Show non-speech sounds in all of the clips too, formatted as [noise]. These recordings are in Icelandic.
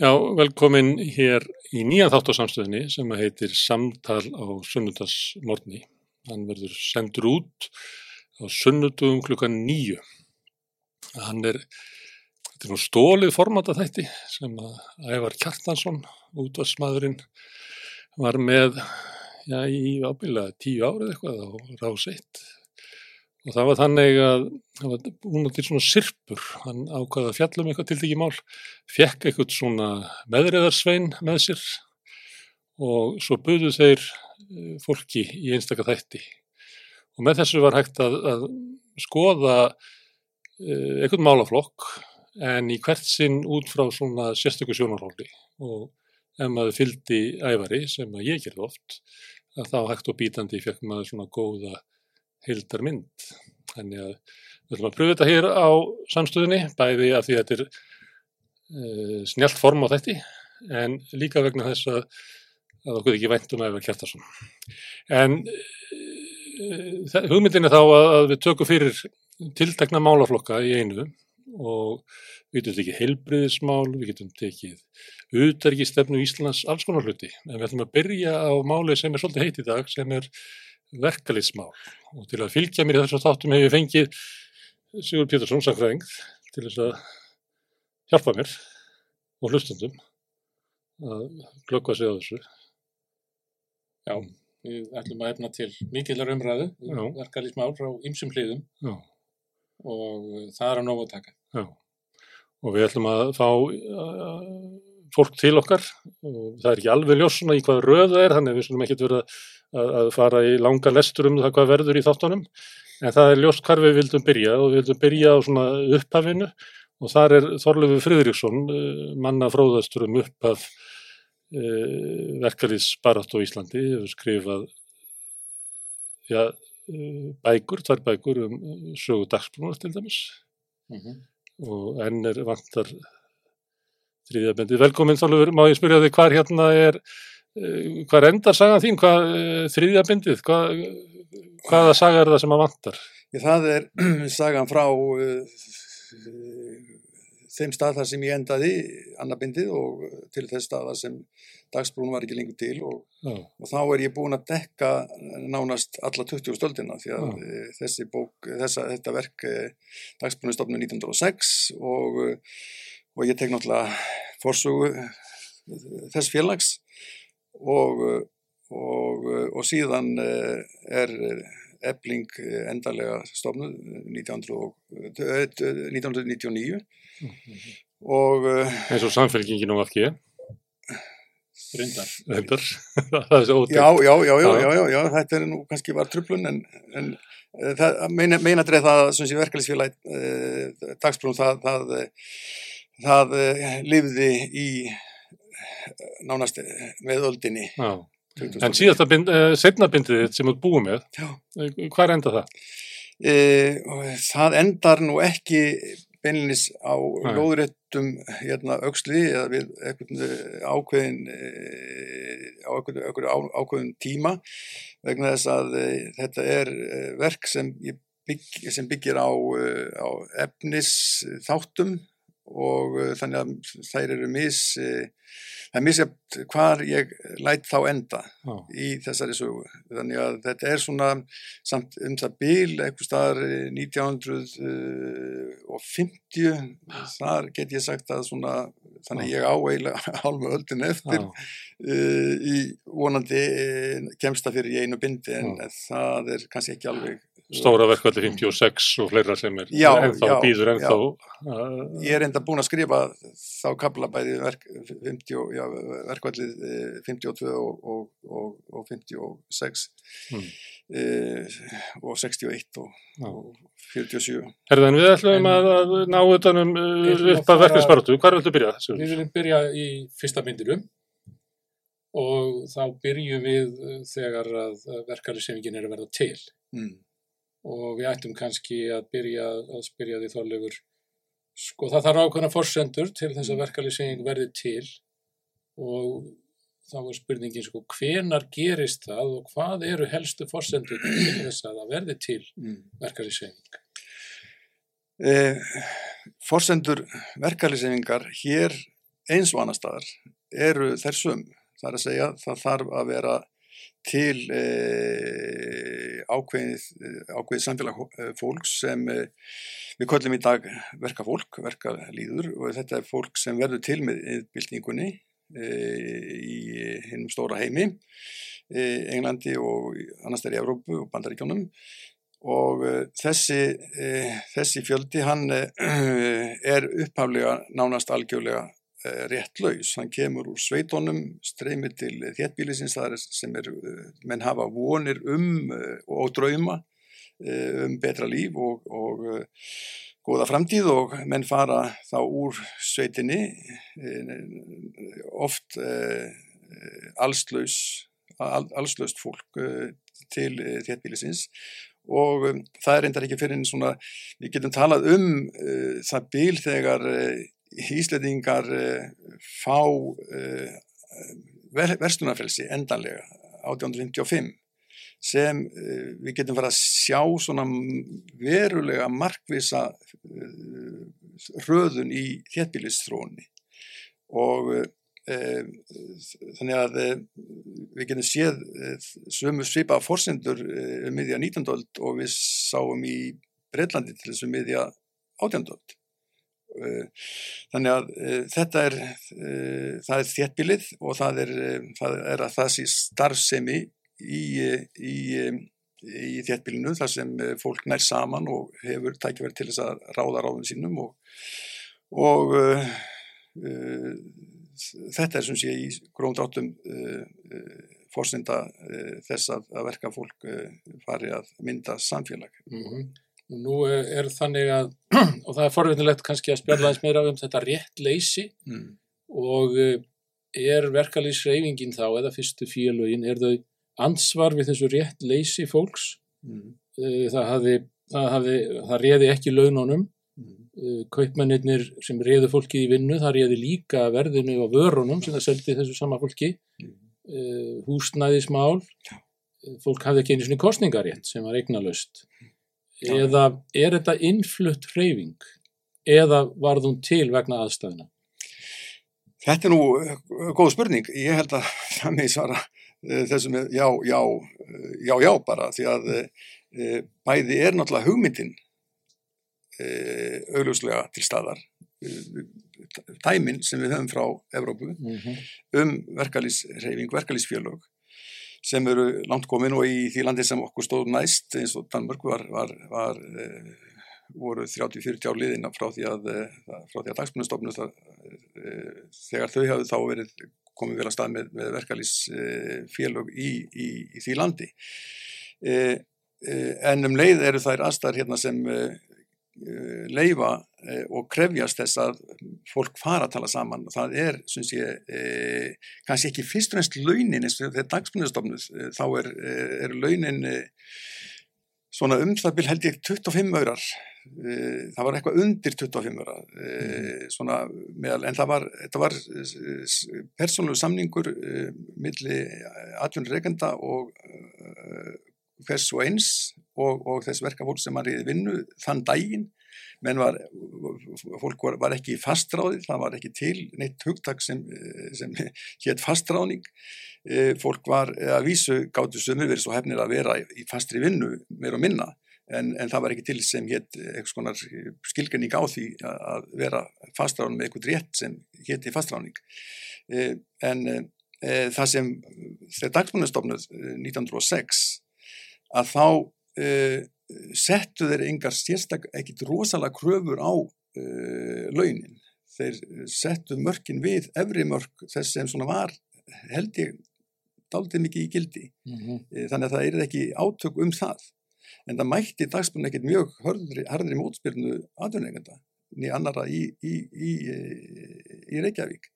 Já, velkomin hér í nýjan þátt á samstöðinni sem heitir Samtal á sunnudagsmorni. Hann verður sendur út á sunnudugum klukkan nýju. Hann er, þetta er nú stólið formata þætti sem að Ævar Kjartansson, útvarsmaðurinn, var með já, í ábyrlega tíu árið eitthvað á rás eitt. Og það var þannig að var búin til svona sirpur, hann ákvaði að fjalla um eitthvað til því mál, fekk eitthvað svona meðriðarsvein með sér og svo buðu þeir fólki í einstakar þætti. Og með þessu var hægt að, að skoða eitthvað málaflokk en í hvert sinn út frá svona sérstöku sjónarhóli og ef maður fyldi ævari sem að ég gerði oft, að þá hægt og bítandi fekk maður svona góða heildar mynd. Þannig að við ætlum að pröfu þetta hér á samstöðinni, bæði af því að þetta er uh, snjált form á þetta, en líka vegna þess að, að okkur ekki væntum að við kjartarsson. En uh, hugmyndin er þá að, að við tökum fyrir tiltekna málaflokka í einu og við getum tekið heilbriðismál, við getum tekið útverkistefnu Íslands, alls konar hluti. En við ætlum að byrja á máli sem er svolítið heit í dag, sem er verkalýsmál og til að fylgja mér í þessum þáttum hef ég fengið Sigur Pétursson sakræðing til þess að hjálpa mér og hlustundum að glöggva sig á þessu. Já, við ætlum að efna til mikillar umræðu, verkalýsmál frá ymsum hliðum Já. og það er að nógu að taka. Já, og við ætlum að fá uh, fólk til okkar og það er ekki alveg ljósuna í hvað röð það er, þannig að við svona ekkert verið að, að fara í langa lestur um það hvað verður í þáttunum, en það er ljóst hvar við vildum byrja og við vildum byrja á svona upphafinu. Og þar er Þorlefi Friðriksson, manna fróðastur um upphaf uh, verkalýs barátt á Íslandi, hefur skrifað ja, bækur, tvær bækur um sögu dagsbrúnar til dæmis. Mm -hmm. og enn er vantar þriðjabendið. Velkomin Þorleifur, má ég spyrja þig hvar hérna er, hvað endar sagan þín, hvað þriðjabendið, hvað, hvaða saga er það sem að vantar? Það er [clears throat] sagan frá uh, þeim stað þar sem ég endaði annabindið og til þess staða sem dagsbrún var ekki lengur til og, og þá er ég búin að dekka nánast alla 20 stöldina því að Já. þessi bók, þessa, þetta verk dagsbrún er stofnum 1906 og, og ég tek náttúrulega fórsögu þess félags og, og síðan er ebling endarlega stofnuð 1999 Mm -hmm. og eins og samfélkingin og allt ekki Rindar. Rindar. [laughs] það er svo ótegt. Já, já, já, já, já, já, já, þetta er nú kannski var trublun en, en það meina, meina dreif það sem sé verkefælisfélag eh, dagsbrún það, það, það lifði í nánast með öldinni. Já. En síðast að bind, eh, setna bindið sem þú búið með, hvað enda það? Eh, það endar nú ekki beinlinis á lóðréttum hérna, auksli eða við ákveðin á eitthvað ákveðin tíma vegna þess að e, þetta er verk sem, bygg, sem byggir á, á efnis þáttum og þannig að þær eru mis það er misjæft hvar ég lætt þá enda Já. í þessari sögu þannig að þetta er svona samt um það bil eitthvað staðar 1950 þar get ég sagt að svona þannig að ég áeilega [laughs] hálfu öldin eftir uh, í vonandi kemst það fyrir í einu bindi en Já. það er kannski ekki alveg Stóra verkvalli 56 og fleira sem er Já, ennþá já, býður já. ennþá uh, Ég er enda búin að skrifa þá kapla bæði verk, 50, já, verkvallið eh, 52 og, og, og, og 56 Mm. eh, og 61 og, Já. og 47. Herðan, við ætlum En- að, að ná utanum uh, að upp að verkefnisbaratu. Hvað er þetta að byrja? Við viljum byrja í fyrsta myndinu og þá byrjum við uh, þegar að verkefælisefingin er að verða til Mm. Og við ættum kannski að byrja að spyrja því þorlegur sko það þarf ákveðna forsendur til þess að verkefælisefing verði til og þá er spurningin sko hvenar gerist það og hvað eru helstu forsendur til þess að það verði til Mm. verkefælisefing Eh, forsendur verkeflisefingar hér eins og annar staðar eru þessum. Það er að segja það þarf að vera til e, ákveðið, ákveðið samfélag fólks sem e, við köllum í dag verka fólk, verka líður. Og þetta er fólk sem verður til með byltingunni e, í hinnum stóra heimi, Englandi og annars er í Evrópu og Bandaríkjónum og þessi, þessi fjöldi hann [clears throat] er upphaflega nánast algjörlega Eh, rétt laus. Hann kemur úr sveitónum, streymir til þéttbílisins sem er, eh, menn hafa vonir um eh, og drauma um betra líf og, og góða framtíð og menn fara þá úr sveitinni oft allslaus, allslaust fólk til þéttbílisins og það er reyndar ekki fyrir en svona, við getum talað um það bíl þegar Íslandingar eh, fá eh, verstunarfelsi endanlega 1855 sem eh, við getum fara að sjá svona verulega markvisa hröðun í þéttbílistrónni og e, þannig að við getum séð sömu svipa fórsendur um miðja 19. og við sáum í Breitlandi til þessu miðja 18. Þannig að uh, þetta er, uh, það er þéttbílið og það er, uh, það er að það sé starfsemi í, í, í þéttbílinu þar sem fólk nær saman og hefur tækjaverð til þess að ráða ráðum sínum og, og þetta er sem sé í gróndráttum fórsynda þess að, að verka fólk fari að mynda samfélag. Mm -hmm. Nú er þannig að, [clears throat] og það er forvinnilegt kannski að spjalla aðeins meira um þetta rétt leysi mm. og eh, er verkalýsreifingin þá, eða fyrstu félögin, er þau ansvar við þessu rétt leysi fólks? Mm. Eh, það, hafði, það, hafði, það reði ekki laununum, mm. Eh, kaupmennir sem reði fólki í vinnu, það reði líka verðinu og vörunum sem það seldi þessu sama fólki, mm. húsnæðismál, fólk hafði ekki einu svona kostningarétt sem var eignalöst eða er þetta innflutt hreyfing eða varð hún til vegna aðstæðina? Þetta er nú eh, góð spurning. Ég held að [laughs] það með svara þessum já, já, uh, já, já bara því að bæði er náttúrulega hugmyndin augljóslega til staðar tæminn sem við höfum frá Evrópu mm -hmm. um verkalýsreifing, verkalýsfjölög sem eru langt komin og í því landi sem okkur stóð næst eins og Danmörk var, var, var e, voru 30-40 ár liðina frá því að, e, því að dagsmunastofnum e, þegar þau hafðu þá verið komið vel að stað með, með verkalýsfélög í, í, í því landi. En um leið eru þær aðstæðar hérna sem Eh, leifa eh, og krefjast þess að fólk fara að tala saman og það er, syns ég, eh, kannski ekki fyrst og ennst launin eins og þegar dagsmunistofnus, þá er, er launin svona um það byrj held ég 25 aurar það var eitthvað undir 25 aurar mm. svona meðal, en það var, var persónlegu samningur milli atvinnurreikenda og hvers og eins og, og þess verkafólk sem var í vinnu þann daginn. Menn var, fólk var, var ekki fastráði, það var ekki til neitt hugtak sem, sem hétt fastráðning. E, fólk var að vísu gáttu sömu verið svo hefnir að vera í fastri vinnu meir og minna en, en það var ekki til sem hétt skilgjörning á því að vera fastráðin með eitthvað rétt sem hétti fastráðning. E, en e, það sem þegar dagsmannastofnuð 1906 að þá uh, settu þeir engar sérstak ekkit rosalega kröfur á uh, launin. Þeir settu mörkin við efri mörk þess sem svona var held ég daldið mikið í gildi. Mm -hmm. Þannig að það er ekki átök um það. En það mætti dagsbúin ekkit mjög hörðri, hörðri mótspyrnu aðunenganda niður annara í, í, í, í Reykjavík.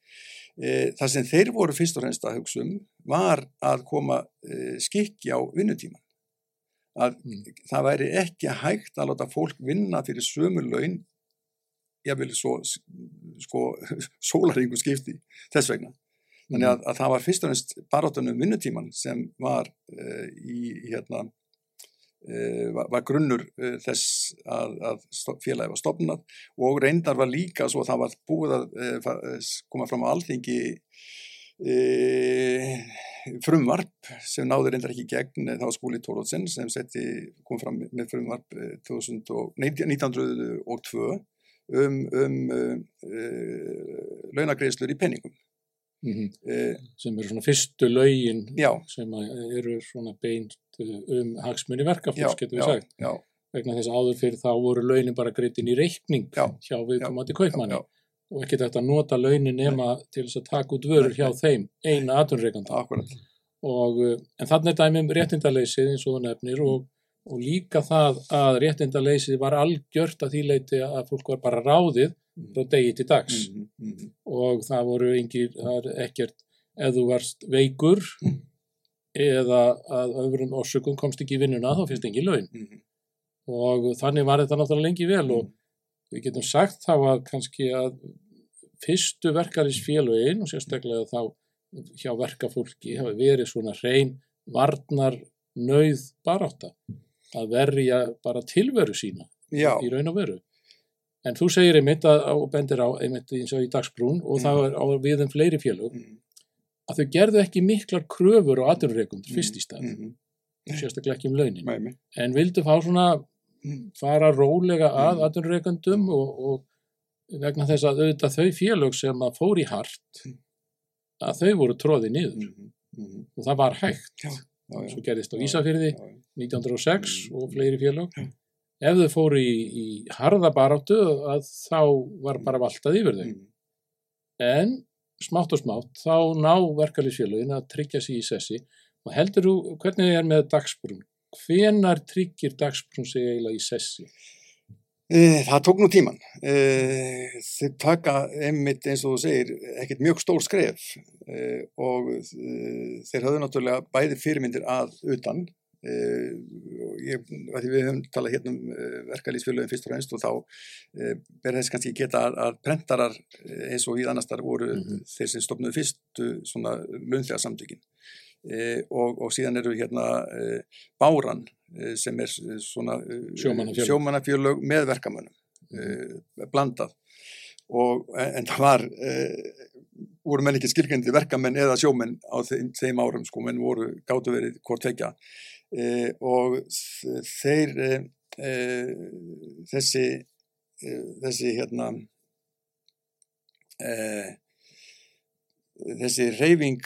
Það sem þeir voru fyrst og reynst að hugsa um var að koma skikki á vinnutíman að mm. það væri ekki hægt að láta fólk vinna fyrir sömu laun ég vil svo sko, [laughs] sólaringu skipti þess vegna þannig að, mm. að það var fyrst og næst barátunum vinnutíman sem var uh, í hérna uh, var, var grunnur uh, þess að, að félagi var stopnað og reyndar var líka svo að það var búið að koma fram á alþingi frumvarp sem náður reyndar ekki gegn þá skúli Tórótsen sem setti, kom fram með frumvarp 2000 og, nei, 1902 um, um launagreðslur í penningum Mm -hmm. eh, sem eru svona fyrstu laugin sem eru svona beint um hagsmunni verkafólks, getur við sagt já. vegna þess að áður fyrir þá voru launin bara greitin í reikning já. hjá viðkomandi kaupmanni og ekki þetta að nota launin nema Nei. til þess að taka út vörur hjá þeim eina aðtunreikanda og eh, en þannig er dæmum réttindaleysið eins og það nefnir og, og líka það að réttindaleysið var algjört að því leiti að fólk var bara ráðið frá degi til dags mm -hmm. og það voru engir, það er ekkert ef þú varst veikur mm. eða að öðrum orsökum komst ekki í vinnuna þá finnst ekki laun mm -hmm. og þannig var þetta náttúrulega lengi vel og við getum sagt þá að kannski að fyrstu verkefælisfélagin og sérstaklega þá hjá verkafólki hafi verið svona hrein varnar nöyð baráta að verja bara tilveru sína Já. í raun og veru En þú segir einmitt að, og bendir á einmitt eins og í dagsbrún og mm. það er á viðum fleiri félög mm. að þau gerðu ekki miklar kröfur og aturreikum fyrst í stað mm. sérstaklega ekki um launin en vildu fá svona mm. Fara rólega að aturreikandum og, og vegna þess að auðvitað þau félög sem að fóri hart mm. að þau voru tróði niður -hmm. og það var hægt já, já, já. svo gerðist á Ísafyrði 1906 og fleiri félög ef þau fóru í, í harða baráttu að þá var bara valtað yfir þau. Mm. En smátt og smátt þá ná verkefliðsfélagin að tryggja sér í sessi og heldur þú, hvernig er með dagsbrún? Hvenar tryggir dagsbrún sig eiginlega í sessi? E, það tók nú tíman. E, þau taka einmitt eins og þú segir ekkert mjög stór skref e, og þeir hafðu náttúrulega bæði fyrirmyndir að utan ég, við höfum talað hérna um verkalýsfélögum fyrst og reynst og þá ber þess kannski geta að, prentarar eins og við annars þar voru mm -hmm. þeir sem stopnuðu fyrstu svona launþega samtökin og, og síðan eru hérna Báran sem er svona sjómannafjölög með verkamönnum mm blandað. Og en það var voru menn ekki skilgjandi verkamenn eða sjómenn á þeim, þeim árum sko, menn voru gáttu verið hvort vekja e, og þeir e, e, þessi þessi hérna þessi reyfing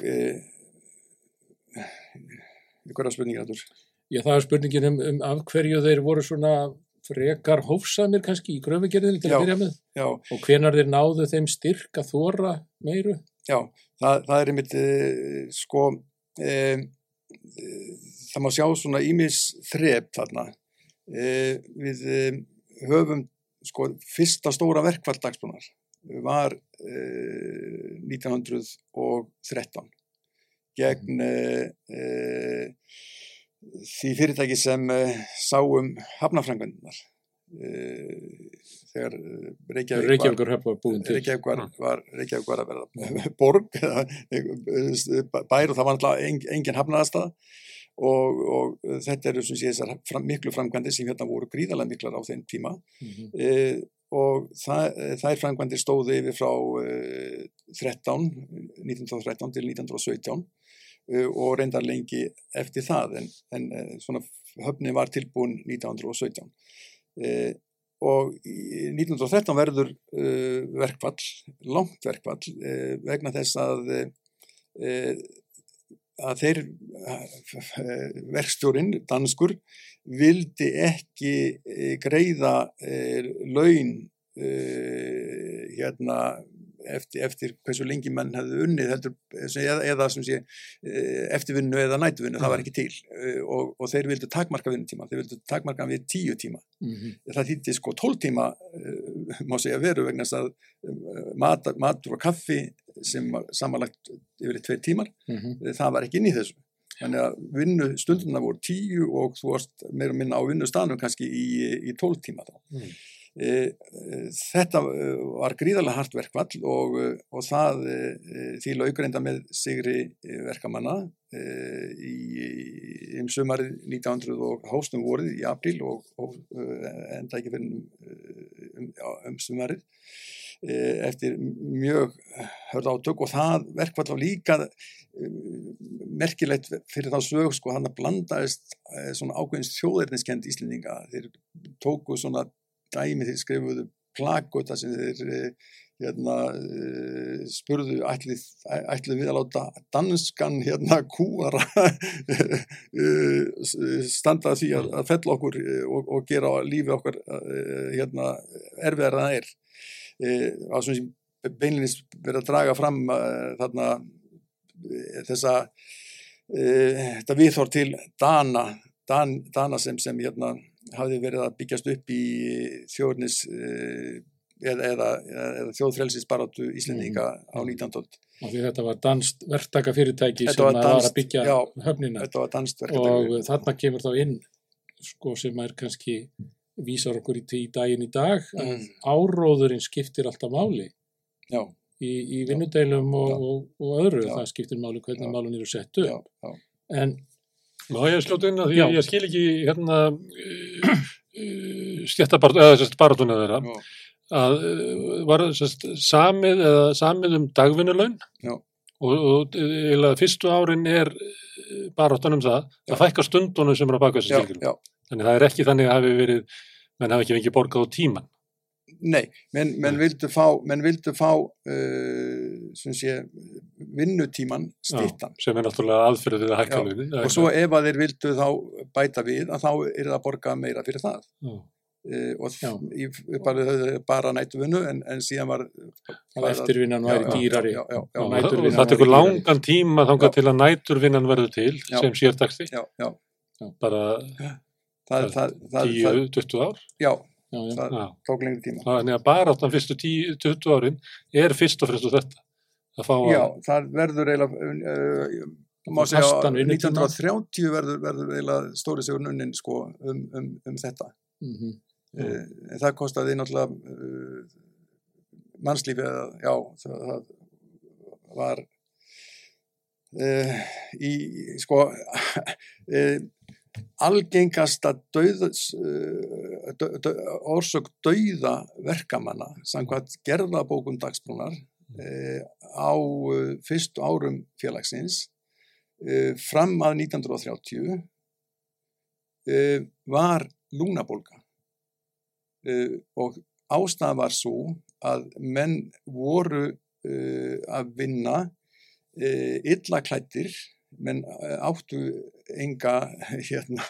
af spurningar aftur Já það er spurningin um, um af hverju þeir voru svona frekar hófsamir kannski í gröfugerðinu til já, að byrja með? já. og hvenar þeir náðu þeim styrk að þóra meiru? Já, það, það er einmitt eh, sko eh, það má sjá svona ímis þrep þarna. E, við höfum sko fyrsta stóra verkvall dagsbúnar var e, 1913 gegn því fyrirtæki sem sáum hafnafrangundunar þegar Reykjavík var, Reykjavík var, Reykjavík var að verða borg bær og það var alltaf engin hafnaðastað og, og þetta eru sem sé þessar fram, miklu framkvæmdi sem hérna voru gríðarlega miklar á þeim tíma. Mm -hmm. e, og þær framkvæmdi stóði yfir frá e, 13, 1913 til 1917 e, og reyndar lengi eftir það en, en e, svona höfni var tilbúin 1917 e, og 1913 verður uh, verkvall, langt verkvall uh, vegna þess að að þeir eh, verkstjórin, danskur vildi ekki eh, greiða eh, laun hérna eftir, eftir hversu lengi mann hefði unnið heldur, eða, eða sé, eftirvinnu eða nættuvinnu, mm. það var ekki til og, og þeir vildu takmarka vinnutíma þeir vildu takmarka við tíu tíma mm -hmm. það þýtti sko tól tíma má segja veru vegna að mat, matur og kaffi sem samanlagt yfir tveir tímar, mm -hmm. það var ekki inn í þessu þannig að vinnu stunduna voru tíu og þú varst meira minna á vinnustanum kannski í, í tólf tíma þá. Mm. E, þetta var gríðarlega hart verkvall og, og það því laugreinda með sigri verkamanna í, um sumarið 1900 og hóstum vorið í april og, og enda ekki fyrir um, um sumarið eftir mjög hörð átök og það verkvall á líka merkilegt fyrir þá sög sko hann að blandaðist svona ákveðins þjóðerniskend íslendinga. Þeir tóku svona dæmi þeir skrifuðu plakota sem þeir eh, hérna, eh, spurðu ætlið, ætlið við að láta danskan hérna kúara [laughs] eh, standa því að, að fell okkur og, og gera lífi okkar hérna, erfiðar að það er á svona sem beinlinnins verið að draga fram þarna þessa þetta viðhór til Dana Dan, Dana sem, sem hérna hafði verið að byggjast upp í þjóðnis eh, eða, eða, eða þjóðfrelsisbarátu Íslendinga mm. á 19. öld. Því þetta var danst verktaka fyrirtæki þetta sem var, danst, var að byggja já, höfnina og þarna kemur þá inn sko sem er kannski vísar okkur í, í daginn í dag að mm. áróðurinn skiptir alltaf máli já. í, í vinnudeilum og, og, og öðru það skiptir máli hvernig málun eru sett upp en Má ég sljóta inn að því? Að ég skil ekki hérna uh, uh, stjættabartu, eða sérst baratuna þeirra. Já. að uh, var sérst samið eða samið um dagvinnuleun og, og eða fyrstu árin er barátan um það. Að fækka stundunum sem er á baka þessu síkjum. Þannig það er ekki þannig að hafi verið, menn hafi ekki fengið borgað á tíman. Nei, menn, menn vildu fá, menn vildu fá uh, sé, vinnutíman stittan. Já, sem er náttúrulega aðferðið við að hækka við. Og svo ef að þeir vildu þá bæta við að þá er það að borga meira fyrir það. Uh, og í, bara, bara nætuvinnu en, en síðan var eftirvinnan væri dýrari. já, já, já, og það tekur langan tíma þángar til að næturvinnan verður til sem sérdagsti bara 10-20 ár. Já Já, já. það tók lengri tíma. Þannig að bara áttan fyrstu 10-20 árin er fyrst og fremst og þetta. Já, það verður eiginlega uh, má segja að 1930 verður, verður eiginlega stóri sigur nunnin sko, um, um, um þetta. Mm -hmm. uh, en það kostiði náttúrulega uh, mannslífi eða já, það, það var í sko [laughs] algengasta dö, orsök dauða verkamanna samkvæmt gerðabókum dagsbrúnar uh, á uh, fyrstu árum félagsins fram að 1930 var lúnabólka og ástæða var svo að menn voru að vinna illa klættir menn eh, áttu enga [laughs] hérna,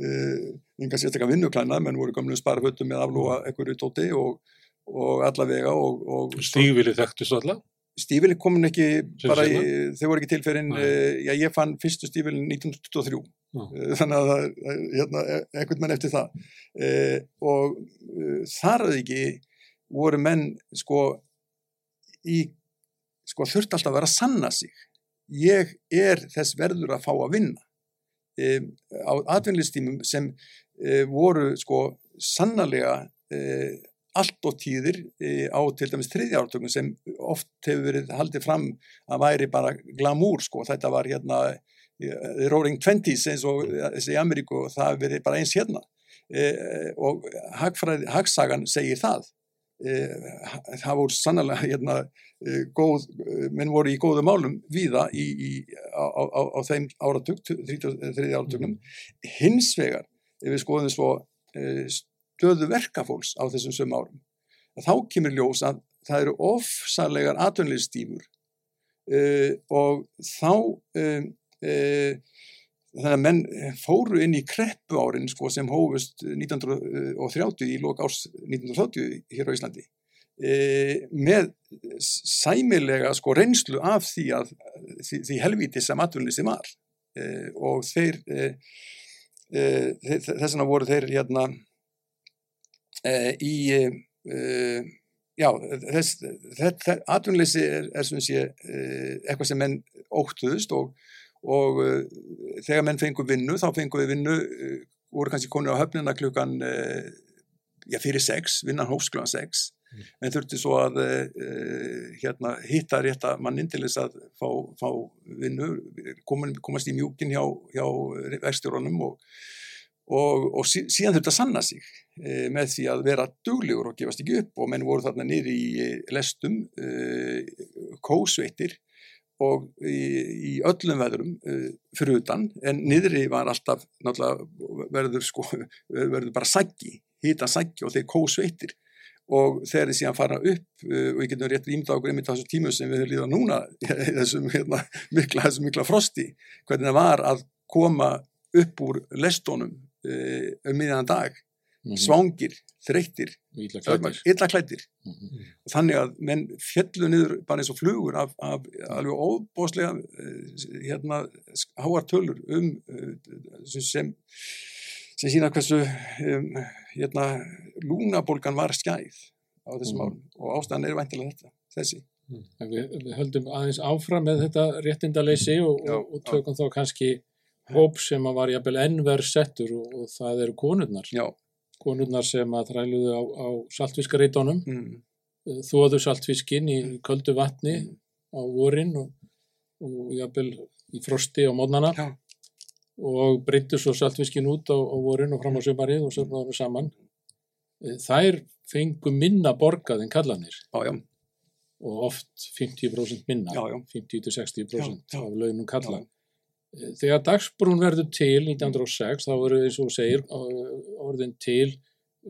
uh, enga sérstaklega vinnuklæna menn voru gamlu sparfötu með aflúa ekkur í tóti og, og allavega og, og Stífili þekktist alla? Stífili komin ekki Sem bara, í, þau voru ekki tilferinn uh, já ég fann fyrstu stífilin 1923 uh, þannig að hérna, e, ekkert menn eftir það. Og þar að ekki voru menn sko í sko þurft alltaf að vera að sanna sig. Ég er þess verður að fá að vinna. e, á atvinnlistímum sem e, voru sko sannarlega e, allt og tíðir á til dæmis þriðja ártökum sem oft hefur verið haldið fram að væri bara glamúr sko, þetta var hérna Roaring Twenties eins og þessi í Ameríku og það verið bara eins hérna. Og hagsagan segir það það voru sannlega hérna Eh, góð, eh, menn voru í góðu málum viða í, í, á, á, á þeim áratug, þriði áratugnum. Hins vegar, ef við skoðum svo uh, stöðu verkafólks á þessum söm árum, þá kemur ljós að það eru ofsarlegar atvinnleystífur uh, og þá uh, þannig að menn fóru inn í kreppu árin sko, sem hófust 1930 í lok árs 1930 hér á Íslandi. E, með sæmilega sko reynslu af því að því, því helvíti sem atvinnlýsi var. E, og þeir e, þess vegna voru þeir hérna í já þess atvinnlýsi er, er sem sé eitthvað sem menn óttuðust og og uh, þegar menn fengur vinnu, þá fengur við vinnu, uh, voru kannski konur á höfnina klukkan, uh, já fyrir sex, vinnan hófs klukkan sex, mm. en þurfti svo að hérna, hitta rétta mannin til þess að fá, fá vinnu, komast í mjúkin hjá, hjá verkstjórunum og og, og síðan þurfti að sanna sig með því að vera duglegur og gefast ekki upp og menn voru þarna niður í lestum, kósveitir og í, í öllum veðurum e, fyrir utan en niðri var alltaf verður, sko, [laughs] verður bara saggi, hýta saggi og þeir kósveitir og þegar þið síðan fara upp e, og ég getur rétt ímda okkur einmitt á þessu tímu sem við höfum líðað núna [laughs] þessum hérna, mikla, mikla frosti hvernig það var að koma upp úr lestónum Eh, um miðan dag mm -hmm. svangir, þreyttir illa klættir mm -hmm. og þannig að menn fjallu niður bara eins og flugur af, af alveg óbóslega eh, hérna háartölur um eh, sem sem sína hversu um, hérna lúnabolgan var skæð á þessum mm. árum og ástæðan er væntilega þetta, þessi mm. við, við höldum aðeins áfram með þetta réttindaleysi og, og, og tökum já. þá kannski hóp sem að var jafnvel ennverð settur og, og það eru konurnar Já. Konurnar sem að þræluðu á, á saltfiskareitónum mm. Eh, þóðu saltfiskin í mm. köldu vatni mm. á vorin og, og jafnvel í frosti á mótnana Já. og breyttu svo saltfiskin út á, á vorin og fram á sömarið og sömnaðu saman. Eh, þær fengu minna borgað en kallanir Já, og oft 50% minna. 50-60% af launum kallan Þegar dagsbrún verður til 1906 þá voru eins og segir orðin til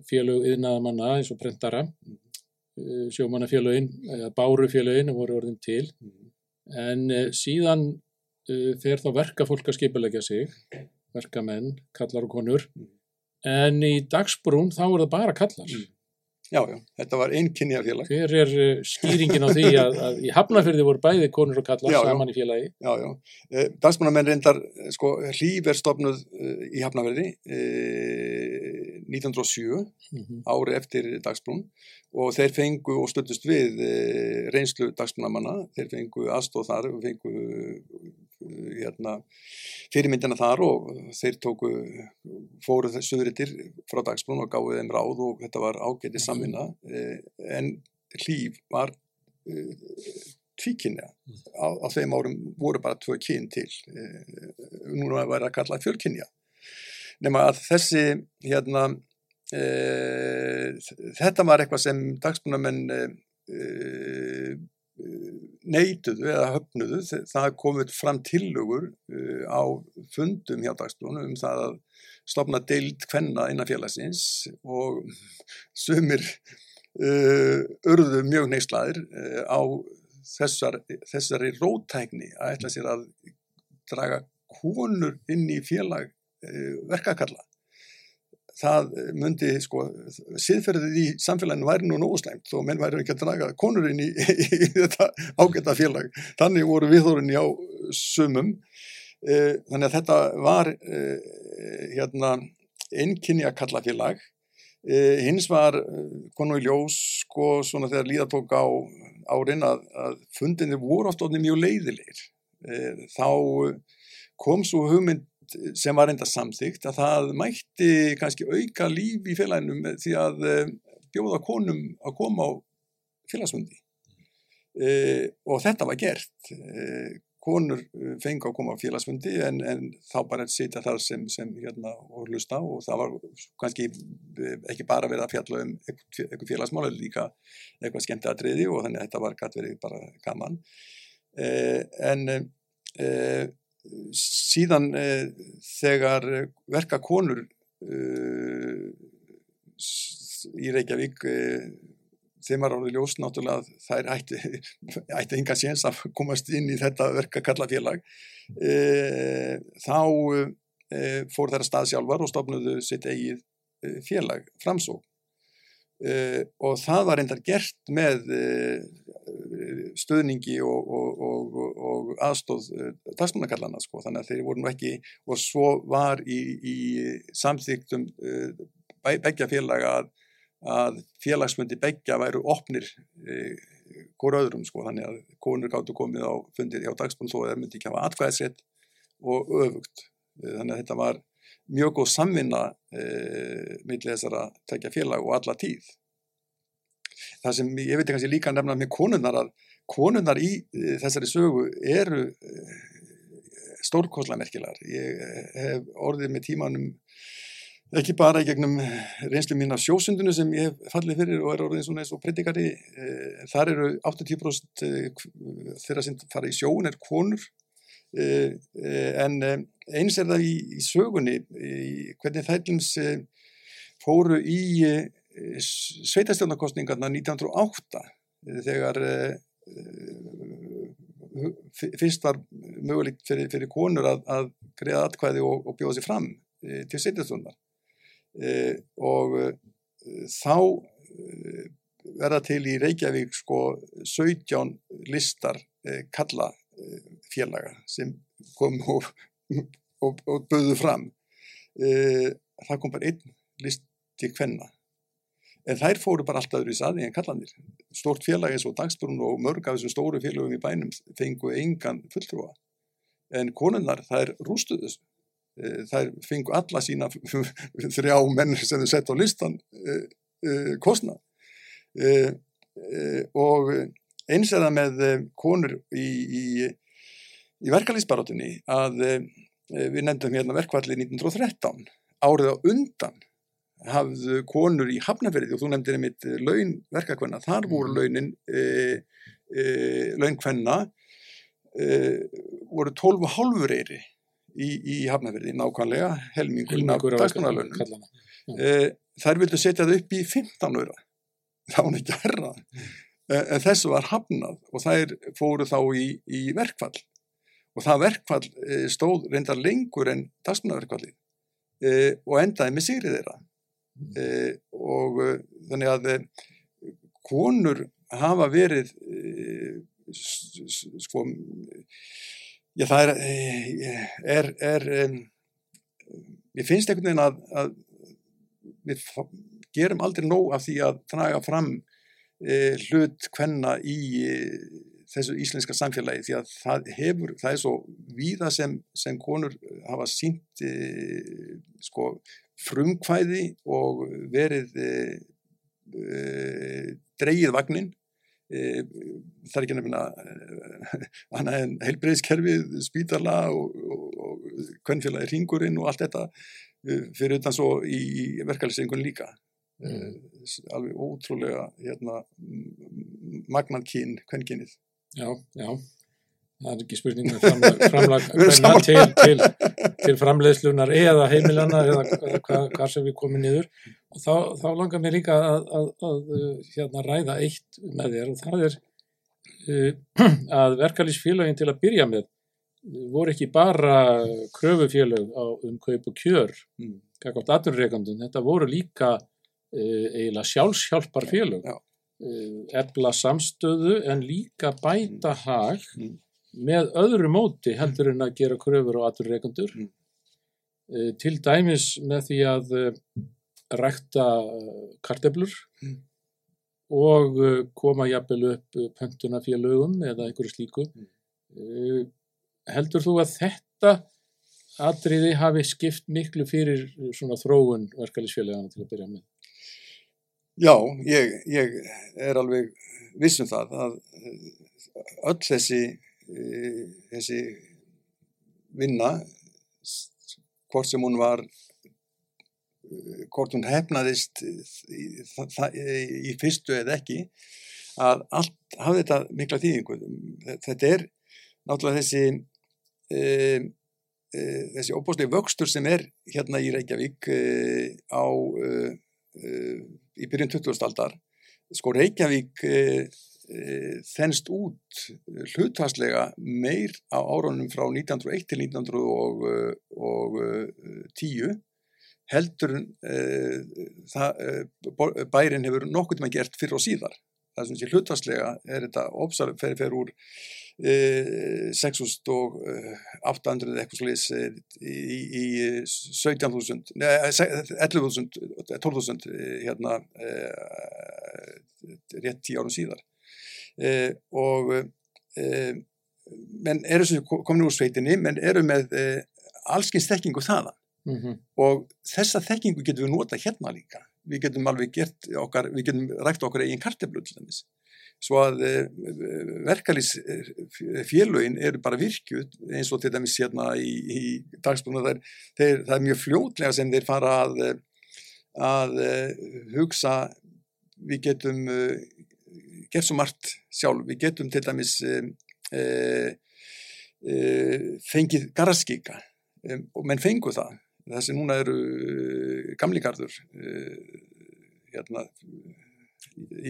félög yðnaðamanna eins og prentara eh, sjómannafélögin bárufélögin voru orðin til. En eh, síðan eh, fer þá verka fólk að skipilegja sig verkamenn, kallar og konur. En í dagsbrún þá er það bara kallar Já, já, þetta var einn kynjafélag. Hver er uh, skýringin á því [laughs] að, að í Hafnarfjörði voru bæði konur og kallar já, saman já. í félagi? Já, já. Eh, Dagsmannamenn reyndar, eh, sko, hlýf er stopnuð uh, í Hafnarfjörði uh, 1907, mm -hmm. ári eftir dagsbrún og þeir fengu og stöldust við reynslu dagsmannamanna, þeir fengu aðstóð þar, fengu hérna fyrirmyndina þar og þeir tóku fóru þessu söðurittir frá dagsbrún og gáði þeim ráð og þetta var ágætið samvinna eh, en hlýf var eh, tvíkynja á, á þeim árum voru bara tvö kyn til eh, núna var það að kalla fjölkynja. Nema að þessi hérna e, þetta var eitthvað sem dagsbrúnamenn e, neituðu eða höfnuðu það komið fram tillögur uh, á fundum hjá dagsbrúnu um það að stopna deild hvenna innan félagsins og sumir uh, urðu mjög neyslaðir uh, á þessar, þessari rótækni að ætla sér að draga konur inn í félag uh, verkakalla það myndi, sko, siðferðið í samfélaginu væri nú nóguslæmt og menn væri ekki að draga konurinn í, í, [laughs] í þetta ágæta félag. Þannig voru viðhórinni á sumum. E, þannig að þetta var e, hérna einnkynja kallafélag. E, hins var konu í ljós, sko, svona þegar líðatók á árin að, að fundinni voru oft ofni mjög leiðilegir. Þá kom svo hugmynd sem var enda samþygt að það mætti kannski auka líf í félaginu því að eh, bjóða konum að koma á félagsfundi. E, og þetta var gert. E, konur fengi að koma á félagsfundi en, en þá bara sitja þar sem, sem hérna og hlusta og það var kannski ekki bara verið að fjalla um eitthvað félagsmáli líka eitthvað skemmt aðriði og þannig að þetta var gæt verið bara gaman. E, en síðan eh, þegar verka konur eh, í Reykjavík eh, þeim var árið ljós náttúrulega að þær ætti, [laughs] ætti enga séns að komast inn í þetta verka kallafélag eh, þá eh, fór þær að stað sjálfar og stofnuðu sitt eigið eh, félag framsók og það var reyndar gert með stöðningi og, og, og, og aðstóð eh, dagsmannakallana sko, þannig að þeir voru nú ekki og svo var í, í samþýktum eh, begja félaga að, að félagsmyndi begja væru opnir uh, hvora öðrum sko, þannig að konur gáttu komið á fundir hjá dagsmann þó að það myndi ekki hafa atkvæðisett og öfugt. Þannig að þetta var mjög góð samvinna e, millir þessara tekja félag og alla tíð. Það sem ég veit ekki líka nefna með konunnar að konunnar í e, þessari sögu eru e, stórkosla merkilar. Ég hef orðið með tímanum ekki bara í gegnum reynslu mín af sjósundinu sem ég hef fallið fyrir og er orðið svona eins og predikari. Þar eru 80% þeirra sem fara í sjón er konur en eins er það í, í sögunni í hvernig þællins fóru í sveitastjórnarkostningarna 1908 þegar fyrst var mögulegt fyrir, fyrir konur að, að greiða atkvæði og, og bjóða sér fram e, til setjastundar e, og e, þá verða til í Reykjavík sko 17 listar kalla félaga sem kom og, og, og böðu fram. Það kom bara einn list til hvenna en þær fóru bara alltaf öðru í saði en kallanir. Stort félag eins og Dagsbrún og mörg af þessum stóru félagum í bænum fengu engan fulltrúa. En konunnar, þær rústuðu þessu. E, þær fengu alla sína [laughs] þrjá menn sem þau sett á listan eh, eh, kostna. Eh, og eins það með konur í, í, í verkalýsbarátunni að við nefndum hérna verkvalli 1913 árið á undan hafðu konur í hafnaferði og þú nefndir einmitt eh, laun verkakvenna, þar voru mhm. launin e, e, launkvenna e, voru 12,5 eyri í, í hafnaferði nákvæmlega helmingur af dagskonarlaunum þær vildu setja það upp í 15 öra þá var ekki herra mm. en þessu var hafnað og þær fóru þá í, í verkfall. Og það verkfall stóð reyndar lengur en dagskonarverkfalli og endaði með sigrið þeirra e, og e, þannig að e, konur hafa verið sko já það er er, er ég finnst einhvern veginn að, að við gerum aldrei nóg af því að draga fram e, hlut hvenna í e, þessu íslenska samfélagi því að það hefur, það er svo víða sem, sem konur hafa sínt e, sko frumkvæði og verið e, e, dreigið vagnin e, það er ekki nefna heilbreyðskerfið spítala og, og, og kvennfélagi ringurinn og allt þetta fyrir utan svo í, verkefælisengun líka. Mm. alveg ótrúlega hérna, magnan kyn, kvennkynið Já, já það er ekki spurning með framlag, [laughs] framlag til, til, til framleiðslunar eða heimilana eða hvað, hvað sem við komum niður. Og þá, þá langar mér líka að, að, að hérna, ræða eitt með þér og það er uh, [clears throat] að verkalýsfélagin til að byrja með voru ekki bara kröfufélag á um kaup og kjör mm. kakkátt aturreikandun, þetta voru líka uh, eiginlega sjálfshjálpar félag uh, ebla samstöðu en líka bæta hag mm með öðru móti heldur en að gera kröfur á aturreikandur mm. e, til dæmis með því að e, rækta karteblur mm. og koma jafnvel upp pöntunafélögum eða einhverju slíku mm. heldur þú að þetta atriði hafi skipt miklu fyrir svona þróun verkefælisfélagana til að byrja með? Já, ég, ég er alveg vissum það að öll þessi Eh, þessi vinna hvort sem hún var eh, hvort hún hefnaðist í, í fyrstu eða ekki að allt hafði þetta mikla þýðingu þetta er náttúrulega þessi e, e, þessi óbúslega vöxtur sem er hérna í Reykjavík e, á í byrjun 20. aldar sko Reykjavík Eh, þennst út hlutastlega meir á árunum frá 1901 til 1910 heldur uh, það, bærin hefur nokkur með gert fyrir og síðar. Það sem sé hlutastlega er þetta ópsar fer, fer úr uh, 6.800 eitthvað slúðis í, í 17.000 11.000 12.000 hérna rétt tíu árum síðar. Eh, og eh, menn eru sem komin úr sveitinni, menn eru með uh, allskins þekkingu þaðan Mm -hmm. og þessa þekkingu getum við nota hérna líka. Við getum alveg gert okkar, við getum rækt okkar eigin karteflu til þess. Svo að verkalýsfélögin eru bara virkjuð eins og til dæmis hérna í, í dagsbúinu það það er mjög fljótlega sem þeir fara að, að hugsa við getum gert svo margt sjálf, við getum til dæmis uh, uh, fengið garðskíka um, og menn fengu það. Sem núna eru gamligarður hérna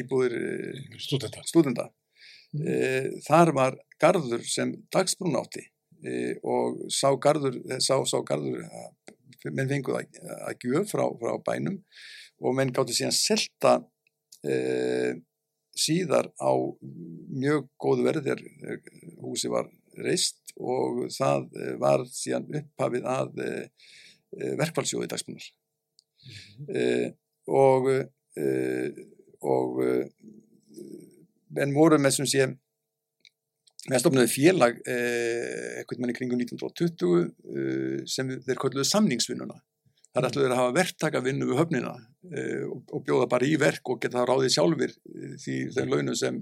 íbúðir Stúdenta. stúdenda þar var garður sem dagsbrún átti og sá garður sá, sá garður menn fengu það að gjöf frá, frá bænum og menn gátti síðan selta síðar á mjög góðu verð þegar húsi var reist og það var síðan upphafið að e, verkfallsjóði dagsbúnar e, og og menn voru með sem sé við stofnaði félag eitthvað mann í kringum 1920 sem þeir kolluðu samningsvinnuna þar ætluður að hafa verktaka vinnu við höfnina uh, og, bjóða bara í verk og geta það ráðið sjálfur því þau launu sem,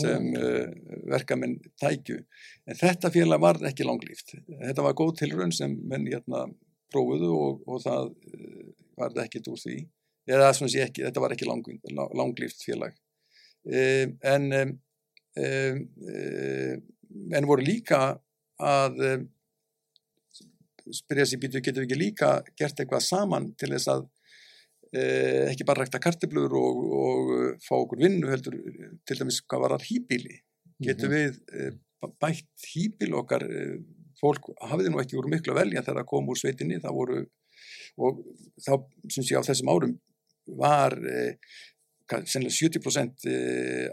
sem uh, verkamenn tækju. En þetta félag var ekki langlýft. Þetta var góð tilraun sem menn hérna prófuðu og, og það var ekkit úr því. Eða ekki, þetta var ekki lang, langlýft félag. En, en voru líka að spyrja sér býtu, getum við ekki líka gert eitthvað saman til þess að eh, ekki bara rækta karteblur og, og fá okkur vinnu heldur til dæmis hvað var það hýbíli getum mm -hmm. við eh, bætt hýbíl okkar eh, fólk hafiði nú ekki voru miklu að velja þegar það kom úr sveitinni það voru og þá syns ég á þessum árum var sennilega 70%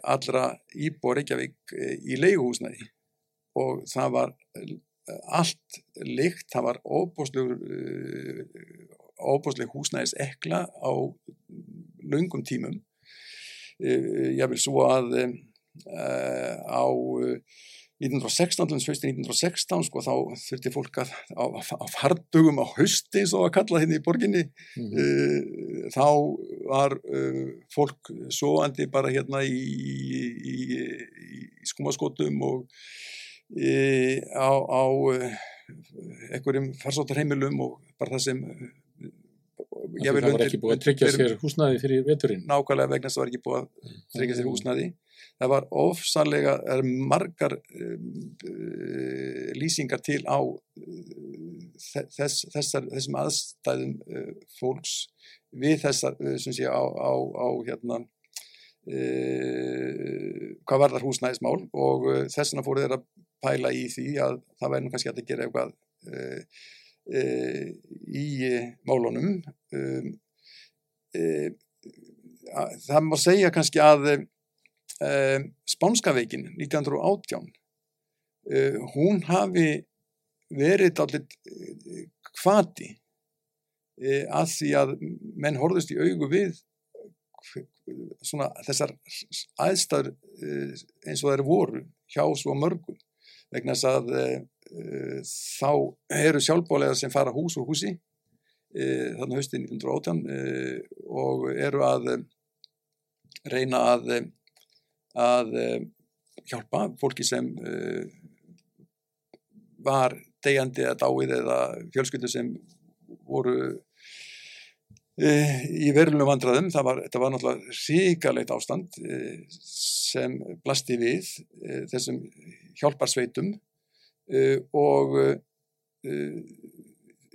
allra íbor Reykjavík í leiguhúsnaði og það var allt lykt, það var óbúsleg húsnæðis ekla á laungum tímum ég vil svo að á 1916, höstin 1916 sko, þá þurfti fólk að á, á fardugum á hausti svo að kalla henni í borginni mm -hmm. þá var fólk svoandi bara hérna í, í, í, í skumaskotum og Í, á, á einhverjum farsóttarheimilum og bara það sem það var undir, ekki búið að tryggja sér húsnaði fyrir veturinn. Nákvæmlega vegna það var ekki búið að tryggja sér húsnaði það var ofsalega er margar uh, lýsingar til á uh, þess, þessar, þessum aðstæðum uh, fólks við þessar sem sé á, á, á hérna hvað var þar húsnæðismál og þess vegna fóru þeirra pæla í því að það væri nú kannski að gera eitthvað uh, uh, í málunum. Um, uh, það má segja kannski að Spánskaveikin 1918 hún hafi verið allir kvati að því að menn horfðust í augu við svona þessar aðstæður eins og þeir voru hjá svo mörgum vegna þess að uh, þá eru sjálfbólega sem fara hús úr húsi uh, þannig haustið 1918 uh, og eru að reyna að, að hjálpa fólki sem var degjandi eða dáið eða fjölskyldu sem voru í verulunum vandraðum, var, var náttúrulega ríkalegt ástand sem blasti við þessum hjálparsveitum uh, og uh,